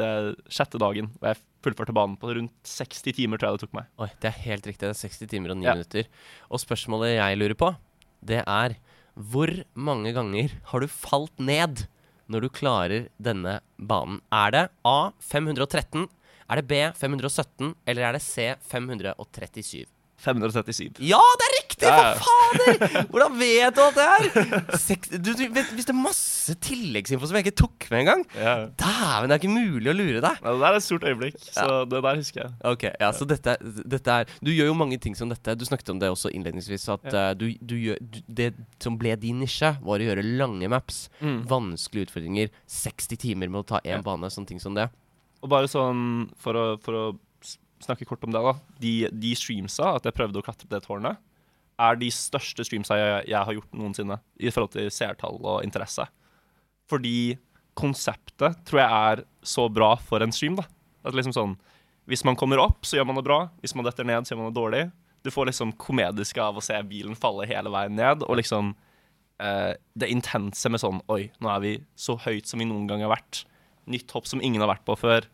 det sjette dagen, og jeg fullførte banen på rundt 60 timer, tror jeg det tok meg. Oi, det er helt riktig. Det er 60 timer og 9 Ja. minutter. Og spørsmålet jeg lurer på, det er hvor mange ganger har du falt ned når du klarer denne banen? Er det A 513, er det B 517, eller er det C 537? 537. Ja, det er riktig! For fader! Hvordan vet du alt det her? Seks, du, du vet, hvis det er masse tilleggsinfo som jeg ikke tok med engang Ja. Dæven, det er ikke mulig å lure deg. Ja, det er et stort øyeblikk, så det der husker jeg. Ok, ja, så dette, dette er Du gjør jo mange ting som dette. Du snakket om det også innledningsvis. At Ja. eh, du, du gjør, det som ble din nisje, var å gjøre lange maps. Mm. Vanskelige utfordringer. 60 timer med å ta én Ja. bane. Sånne ting som det. Og bare sånn, for å, for å snakke kort om det, da. De, de streamsa, at jeg prøvde å klatre det tårnet, er de største streamsa jeg, jeg har gjort noensinne i forhold til seertall og interesse. Fordi konseptet tror jeg er så bra for en stream, da. At liksom sånn Hvis man kommer opp, så gjør man det bra. Hvis man detter ned, så gjør man det dårlig. Du får liksom komediske av å se bilen falle hele veien ned, og liksom eh, det intense med sånn Oi, nå er vi så høyt som vi noen gang har vært. Nytt hopp som ingen har vært på før.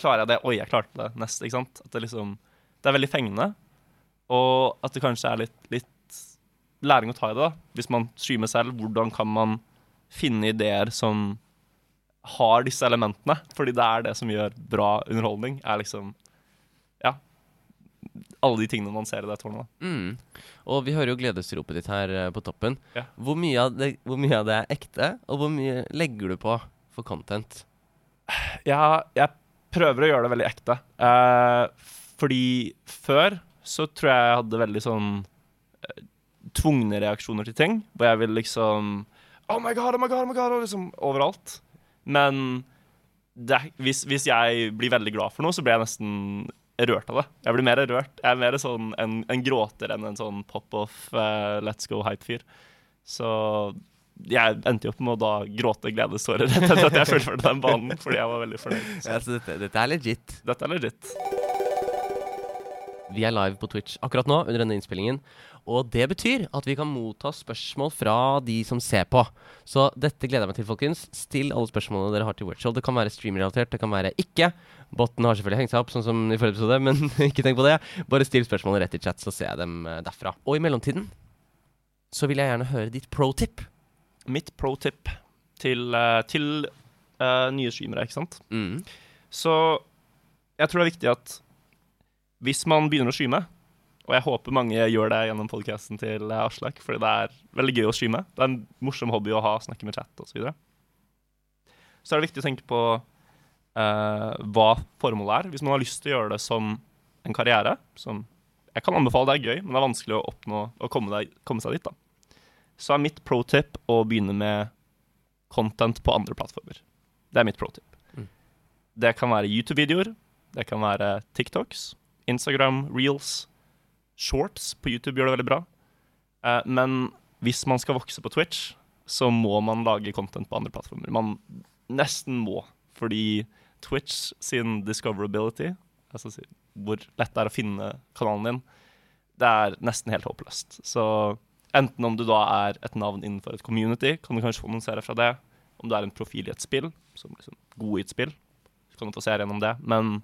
Klarer jeg det? Oi, jeg klarte det. Neste, ikke sant? At det liksom Det er veldig fengende. Og at det kanskje er litt, litt læring å ta i det, da. Hvis man streamer selv, hvordan kan man finne ideer som har disse elementene? Fordi det er det som gjør bra underholdning. Er liksom Ja. Alle de tingene man ser i det tårnet. da. Mm. Og vi hører jo gledesropet ditt her eh, på toppen. Ja. Hvor, mye av det, hvor mye av det er ekte, og hvor mye legger du på for content? Ja, jeg prøver å gjøre det veldig ekte. Eh, fordi før så tror jeg jeg hadde veldig sånn eh, tvungne reaksjoner til ting. Hvor jeg ville liksom Oh my god, oh my god, oh my god, liksom overalt. Men det, hvis, hvis jeg blir veldig glad for noe, så blir jeg nesten rørt av det. Jeg blir mer rørt. Jeg er mer sånn en, en gråter enn en sånn pop-off, uh, let's go hype-fyr. Så jeg endte jo opp med å da gråte gledestårer rett etter at jeg fullførte den banen, fordi jeg var veldig fornøyd. Ja, dette, dette er legit. dette er legit. Vi er live på Twitch akkurat nå under denne innspillingen. Og det betyr at vi kan motta spørsmål fra de som ser på. Så dette gleder jeg meg til, folkens. Still alle spørsmålene dere har til virtual. Det kan være streamrelatert, det kan være ikke. Botten har selvfølgelig hengt seg opp, sånn som i forrige episode, men ikke tenk på det. Bare still spørsmålene rett i chat, så ser jeg dem eh, derfra. Og i mellomtiden så vil jeg gjerne høre ditt pro tip. Mitt pro tip til, eh, til uh, nye streamere, ikke sant. Mm. Så jeg tror det er viktig at hvis man begynner å streame, og jeg håper mange gjør det gjennom podcasten til eh, Aslak, fordi det er veldig gøy å streame. Det er en morsom hobby å ha, snakke med chat osv. Så, videre. så er det viktig å tenke på uh, hva formålet er. Hvis man har lyst til å gjøre det som en karriere, som jeg kan anbefale det er gøy, men det er vanskelig å oppnå å komme, deg, komme seg dit, da. Så er mitt pro tip å begynne med content på andre plattformer. Det er mitt pro tip. Mm. Det kan være YouTube-videoer, det kan være TikToks, Instagram, reels, shorts på YouTube gjør det veldig bra. Eh, men hvis man skal vokse på Twitch, så må man lage content på andre plattformer. Man nesten må, fordi Twitch sin discoverability, altså hvor lett det er å finne kanalen din, det er nesten helt håpløst. Så enten om du da er et navn innenfor et community, kan du kanskje få noen seere fra det. Om du er en profil i et spill, som liksom god i et spill, så kan du få seere gjennom det. Men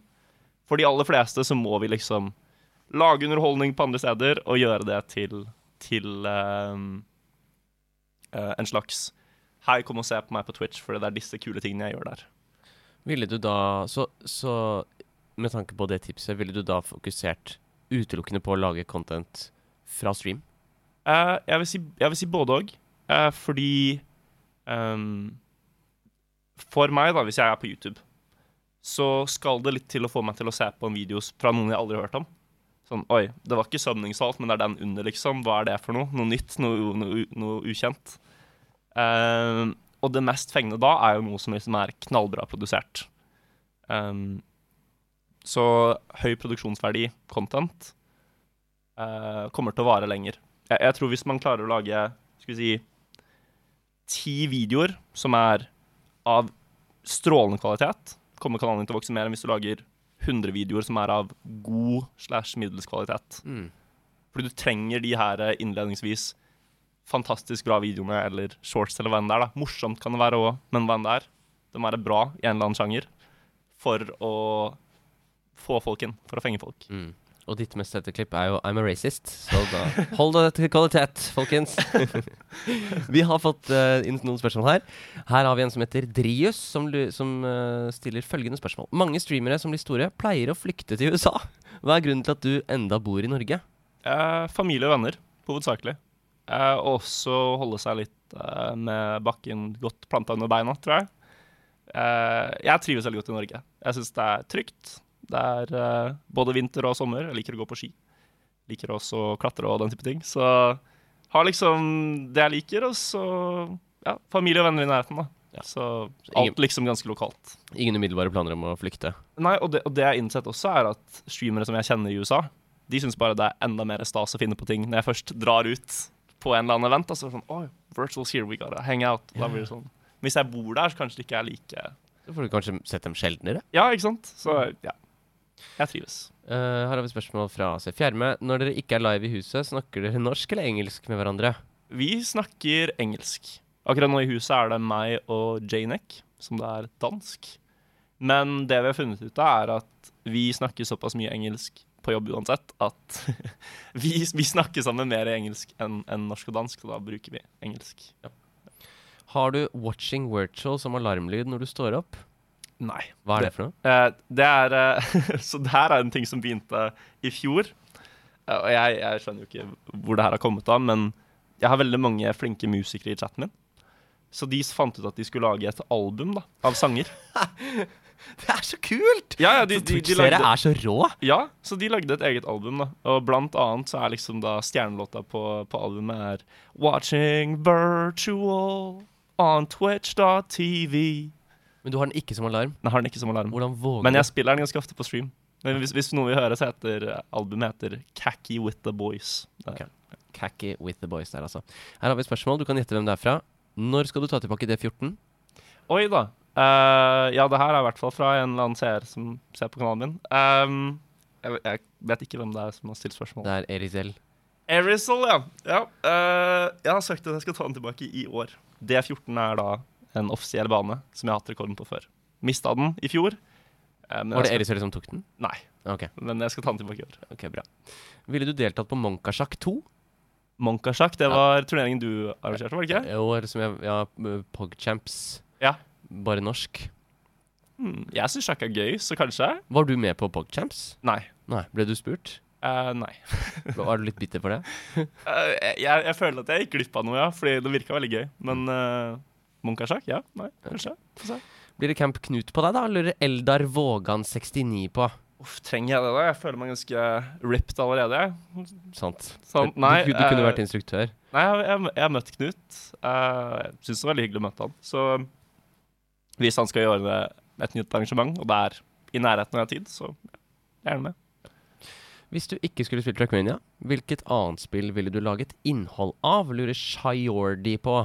for de aller fleste så må vi liksom lage underholdning på andre steder og gjøre det til, til ehm, uh, en slags Hei, kom og se på meg på Twitch, for det er disse kule tingene jeg gjør der. Ville du da så, så med tanke på det tipset, ville du da fokusert utelukkende på å lage content fra stream? Eh, jeg, vil si, jeg vil si både òg, eh, fordi um, For meg, da, hvis jeg er på YouTube, så skal det litt til å få meg til å se på en video fra noen jeg aldri har hørt om. Sånn, Oi, det var ikke sømningssalt, men det er den under, liksom. Hva er det for noe? Noe nytt? Noe, noe, noe ukjent? Um, og det mest fengende da er jo noe som liksom er knallbra produsert. Um, så høy produksjonsverdi content uh, kommer til å vare lenger. Jeg, jeg tror hvis man klarer å lage skal vi si, ti videoer som er av strålende kvalitet, kommer kanalen til å vokse mer enn hvis du lager 100 videoer som er av god slash middels kvalitet. Mm. Fordi du trenger de her eh, innledningsvis fantastisk bra videoene eller shorts eller hva enn det er. da. Morsomt kan det være òg, men hva enn det er. Det må være bra i en eller annen sjanger for å få folk inn, for å fenge folk. Mm. Og ditt mest sette klipp er jo 'I'm a racist', så da hold det til kvalitet, folkens. vi har fått uh, inn noen spørsmål her. Her har vi en som heter Drius, som, som uh, stiller følgende spørsmål. Mange streamere som blir store, pleier å flykte til USA. Hva er grunnen til at du enda bor i Norge? Eh, familie og venner, hovedsakelig. Eh, også holde seg litt eh, med bakken godt planta under beina, tror jeg. Eh, jeg trives veldig godt i Norge. Jeg syns det er trygt. Det er uh, både vinter og sommer. Jeg liker å gå på ski. Liker også å klatre og den type ting. Så har liksom det jeg liker, og så ja, familie og venner i nærheten, da. Ja. Så alt liksom ganske lokalt. Ingen umiddelbare planer om å flykte. Nei, og det, og det jeg har innsett også, er at streamere som jeg kjenner i USA, de syns bare det er enda mer stas å finne på ting når jeg først drar ut på en eller annen event. Altså sånn, oh, virtuals here, we gotta hang out. Da blir det sånn. Hvis jeg bor der, så kanskje det ikke er like Så får du kanskje sett dem sjeldnere. Ja, ikke sant? Så ja. Jeg trives. Uh, her har vi spørsmål fra C. Fjerme. Når dere ikke er live i huset, snakker dere norsk eller engelsk med hverandre? Vi snakker engelsk. Akkurat nå i huset er det meg og Janek, som det er dansk. Men det vi har funnet ut av, er at vi snakker såpass mye engelsk på jobb uansett at vi, vi snakker sammen mer i engelsk enn enn norsk og dansk, så da bruker vi engelsk. Har du 'watching virtual' som alarmlyd når du står opp? Nei. Hva er det for noe? Eh, det er eh, Så det her er en ting som begynte i fjor. Eh, og jeg, jeg skjønner jo ikke hvor det her har kommet av, men jeg har veldig mange flinke musikere i chatten min. Så de fant ut at de skulle lage et album da, av sanger. Det er så kult! Ja, ja, de, de, de lagde, er så rå. ja, så de lagde et eget album, da. Og blant annet så er liksom da stjernelåta på, på albumet er Watching virtual on twitch.tv. Men du har den ikke som alarm. Nei, har den ikke som alarm. Hvordan våger Men jeg spiller den ganske ofte på stream. Men hvis, hvis noen vil høre, så heter albumet heter Cacky with the Boys. Er- Cacky with the boys der, altså. Her har vi et spørsmål. Du kan gjette hvem det er fra. Når skal du ta tilbake D14? Oi da. Uh, ja, det her er i hvert fall fra en eller annen seer som ser på kanalen min. Um, Jeg, jeg vet ikke hvem det er som har stilt spørsmål. Det er Erizel. Erizel, ja. ja. Uh, jeg har søkt at jeg skal ta den tilbake i år. D14 er da en offisiell bane som jeg har hatt rekorden på før. Mista den i fjor. eh, men Var det Erisel som tok den? Nei, Okay. men jeg skal ta den tilbake i år. ok, bra. Ville du deltatt på Monkasjakk 2? Monkasjakk, det Ja. var turneringen du arrangerte, var det ikke? Jo, eller som jeg, ja, Pogchamps. Ja. Bare norsk. Hmm, jeg syns sjakk er gøy, så kanskje? Var du med på Pogchamps? Nei. Nei. Ble du spurt? Uh, nei. Var du litt bitter for det? uh, jeg, jeg føler at jeg gikk glipp av noe, ja, fordi det virka veldig gøy. Men uh, Monkasjakk? Ja, nei, kanskje. Få se. Blir det Camp Knut på deg, da? Lurer Eldar Vågan 69 på. Uff, trenger jeg det, da? Jeg føler meg ganske ripped allerede. jeg. Sant. Sånn, Du- nei, du, du, kunne eh, vært instruktør. Nei, jeg, har møtt Knut. Eh, jeg syns det var veldig hyggelig å møte han. Så hvis han skal gjøre et nytt arrangement, og det er i nærheten av tid, så gjerne med. Hvis du ikke skulle spilt Trackmania, hvilket annet spill ville du laget innhold av? Lurer Shiordi på.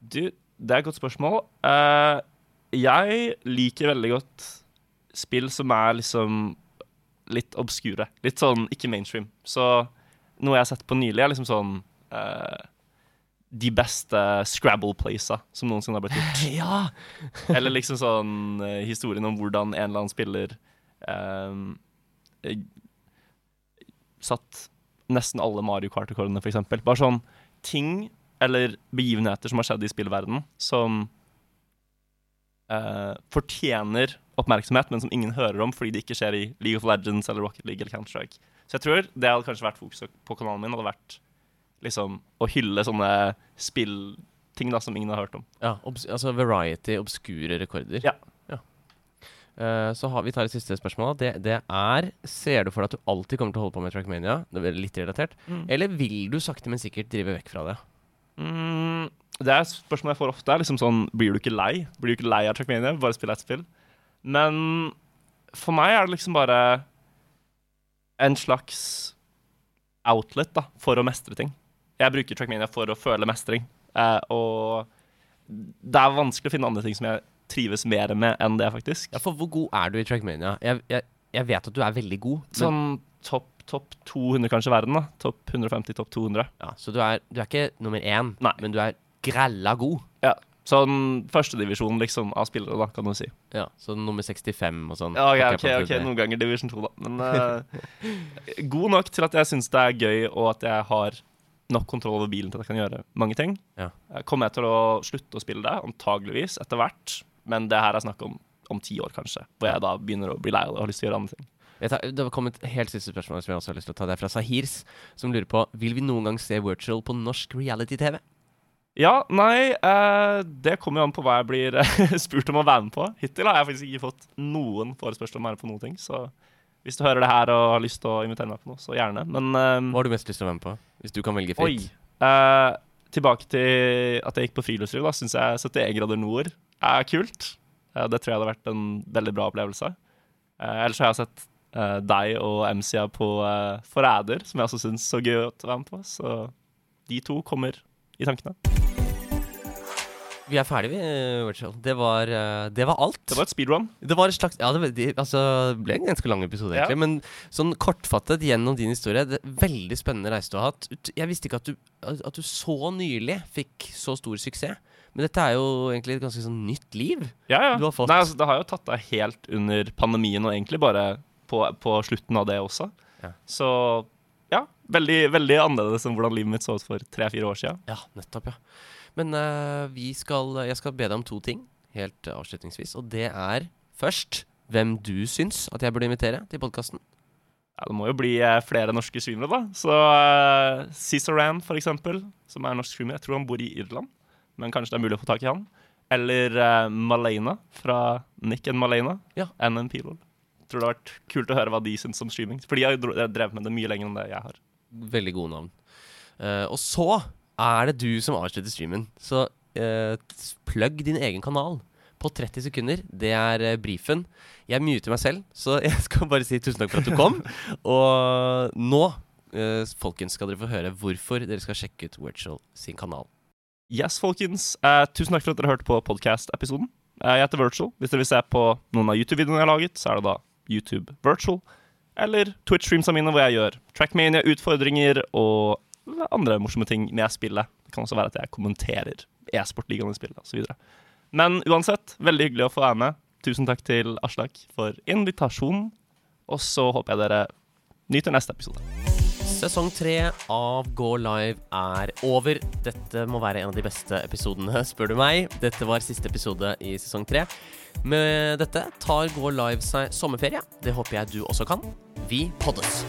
Du, det er et godt spørsmål. Uh, jeg liker veldig godt spill som er liksom litt obskure. Litt sånn ikke mainstream. Så noe jeg har sett på nylig, er liksom sånn uh, De beste Scrabble-playsa som noensinne har blitt gjort. Ja! Eller liksom sånn uh, historien om hvordan en eller annen spiller eh, satt nesten alle Mario Kart-rekordene, f.eks. Bare sånn ting eller begivenheter som har skjedd i spillverdenen, som eh, fortjener oppmerksomhet, men som ingen hører om fordi det ikke skjer i League of Legends eller Rocket League eller Counter-Strike. Så jeg tror det hadde kanskje vært fokuset på kanalen min, hadde vært liksom å hylle sånne spillting da som ingen har hørt om. ja altså variety, obskure rekorder. Ja. Eh, så har vi tar et siste spørsmål. Det, det er Ser du for deg at du alltid kommer til å holde på med Trackmania? Det er litt relatert. Eller vil du sakte, men sikkert drive vekk fra det? Mm, det er et spørsmål jeg får ofte. er liksom sånn, Blir du ikke lei? Blir du ikke lei av Trackmania? Bare spill ett spill? Men for meg er det liksom bare en slags outlet da, for å mestre ting. Jeg bruker Trackmania for å føle mestring. Eh, og det er vanskelig å finne andre ting som jeg trives mer med enn det, faktisk. Ja, For hvor god er du i Trackmania? Jeg, jeg, jeg vet at du er veldig god. Sånn topp top 200 kanskje i verden. da. Topp 150, topp 200. ja, så du er, du er ikke nummer én, Nei. men du er grella god. Ja. Sånn førstedivisjon liksom, av spillere, da, kan du si. Ja, Så nummer 65 og sånn. Ja, ok, Ok, ok, noen ganger divisjon 2, da. Men uh, god nok til at jeg syns det er gøy, og at jeg har nok kontroll over bilen til at jeg kan gjøre mange ting. Ja. Eh, Kommer jeg til å slutte å spille det? Antageligvis etter hvert. Men det her er snakk om om ti år, kanskje. Hvor jeg da begynner å bli lei av det og har lyst til å gjøre andre ting. Tar, det har kommet et helt siste spørsmål som jeg også har lyst til å ta. Det er fra Sahirs, som lurer på Vil vi noen gang se Virtual på norsk reality-TV. Ja, nei, eh, det kommer jo an på hva jeg blir eh, spurt om å være med på. Hittil har jeg faktisk ikke fått noen forespørsel om å være med på noen ting, så hvis du hører det her og har lyst til å invitere meg på noe, så gjerne. Men eh, Hva har du mest lyst til å være med på? Hvis du kan velge Oi. fritt. Eh, tilbake til at jeg gikk på friluftsliv. Da syns jeg 71 grader nord er kult. Eh, det tror jeg hadde vært en veldig bra opplevelse. Uh, ellers har jeg sett eh, deg og MC-a på uh, Forræder, som jeg også syns så gøy å være med på. Så de to kommer i tankene. Vi er ferdige, vi, eh. Det var, det var alt. Det var et speedrun. Det var et slags Ja, det, det altså, ble en ganske lang episode, Ja. egentlig. Men sånn kortfattet gjennom din historie det, er Veldig spennende reise du har hatt. Jeg visste ikke at du, at du så nylig fikk så stor suksess. Men dette er jo egentlig et ganske sånn nytt liv. Ja, ja. Du har fått- Nei, altså, det har jo tatt deg helt under pandemien, og egentlig bare på, på slutten av det også. Ja. Så ja, veldig, veldig annerledes enn hvordan livet mitt så ut for tre-fire år siden. Ja, nettopp, ja. Men uh, vi skal, jeg skal be deg om to ting helt eh, avslutningsvis. Og det er først hvem du syns at jeg burde invitere til podkasten. Ja, det må jo bli eh, flere norske streamere, da. Så uh, Cizaran, for eksempel, som er norsk streamer. Jeg tror han bor i Irland, men kanskje det er mulig å få tak i han. Eller uh, Malena fra Nick and Malena. Ja. NM Pilol. Tror det har vært kult å høre hva de syns om streaming. For de har drevet med det mye lenger enn det jeg har. Veldig gode navn. Uh, og så er det du som avslutter streamen. Så uh, plugg din egen kanal på 30 sekunder. Det er uh, brifen. Jeg muter meg selv, så jeg skal bare si tusen takk for at du kom. og nå, uh, folkens, skal dere få høre hvorfor dere skal sjekke ut Virtual sin kanal. Yes, folkens. Eh, tusen takk for at dere hørte på podcast-episoden. Eh, jeg heter Virtual. Hvis dere vil se på noen av YouTube-videoene jeg har laget, så er det da YouTube Virtual. eller Twitch-streamsa mine hvor jeg gjør Trackmania-utfordringer og andre morsomme ting med spillet. Det kan også være at jeg kommenterer e-sportligaen i spillet osv. Men uansett, veldig hyggelig å få være med. Tusen takk til Aslak for invitasjonen. Og så håper jeg dere nyter neste episode. Sesong tre av Gå live er over. Dette må være en av de beste episodene, spør du meg. Dette var siste episode i sesong tre. Med dette tar Gå live seg sommerferie. Det håper jeg du også kan. Vi poddes.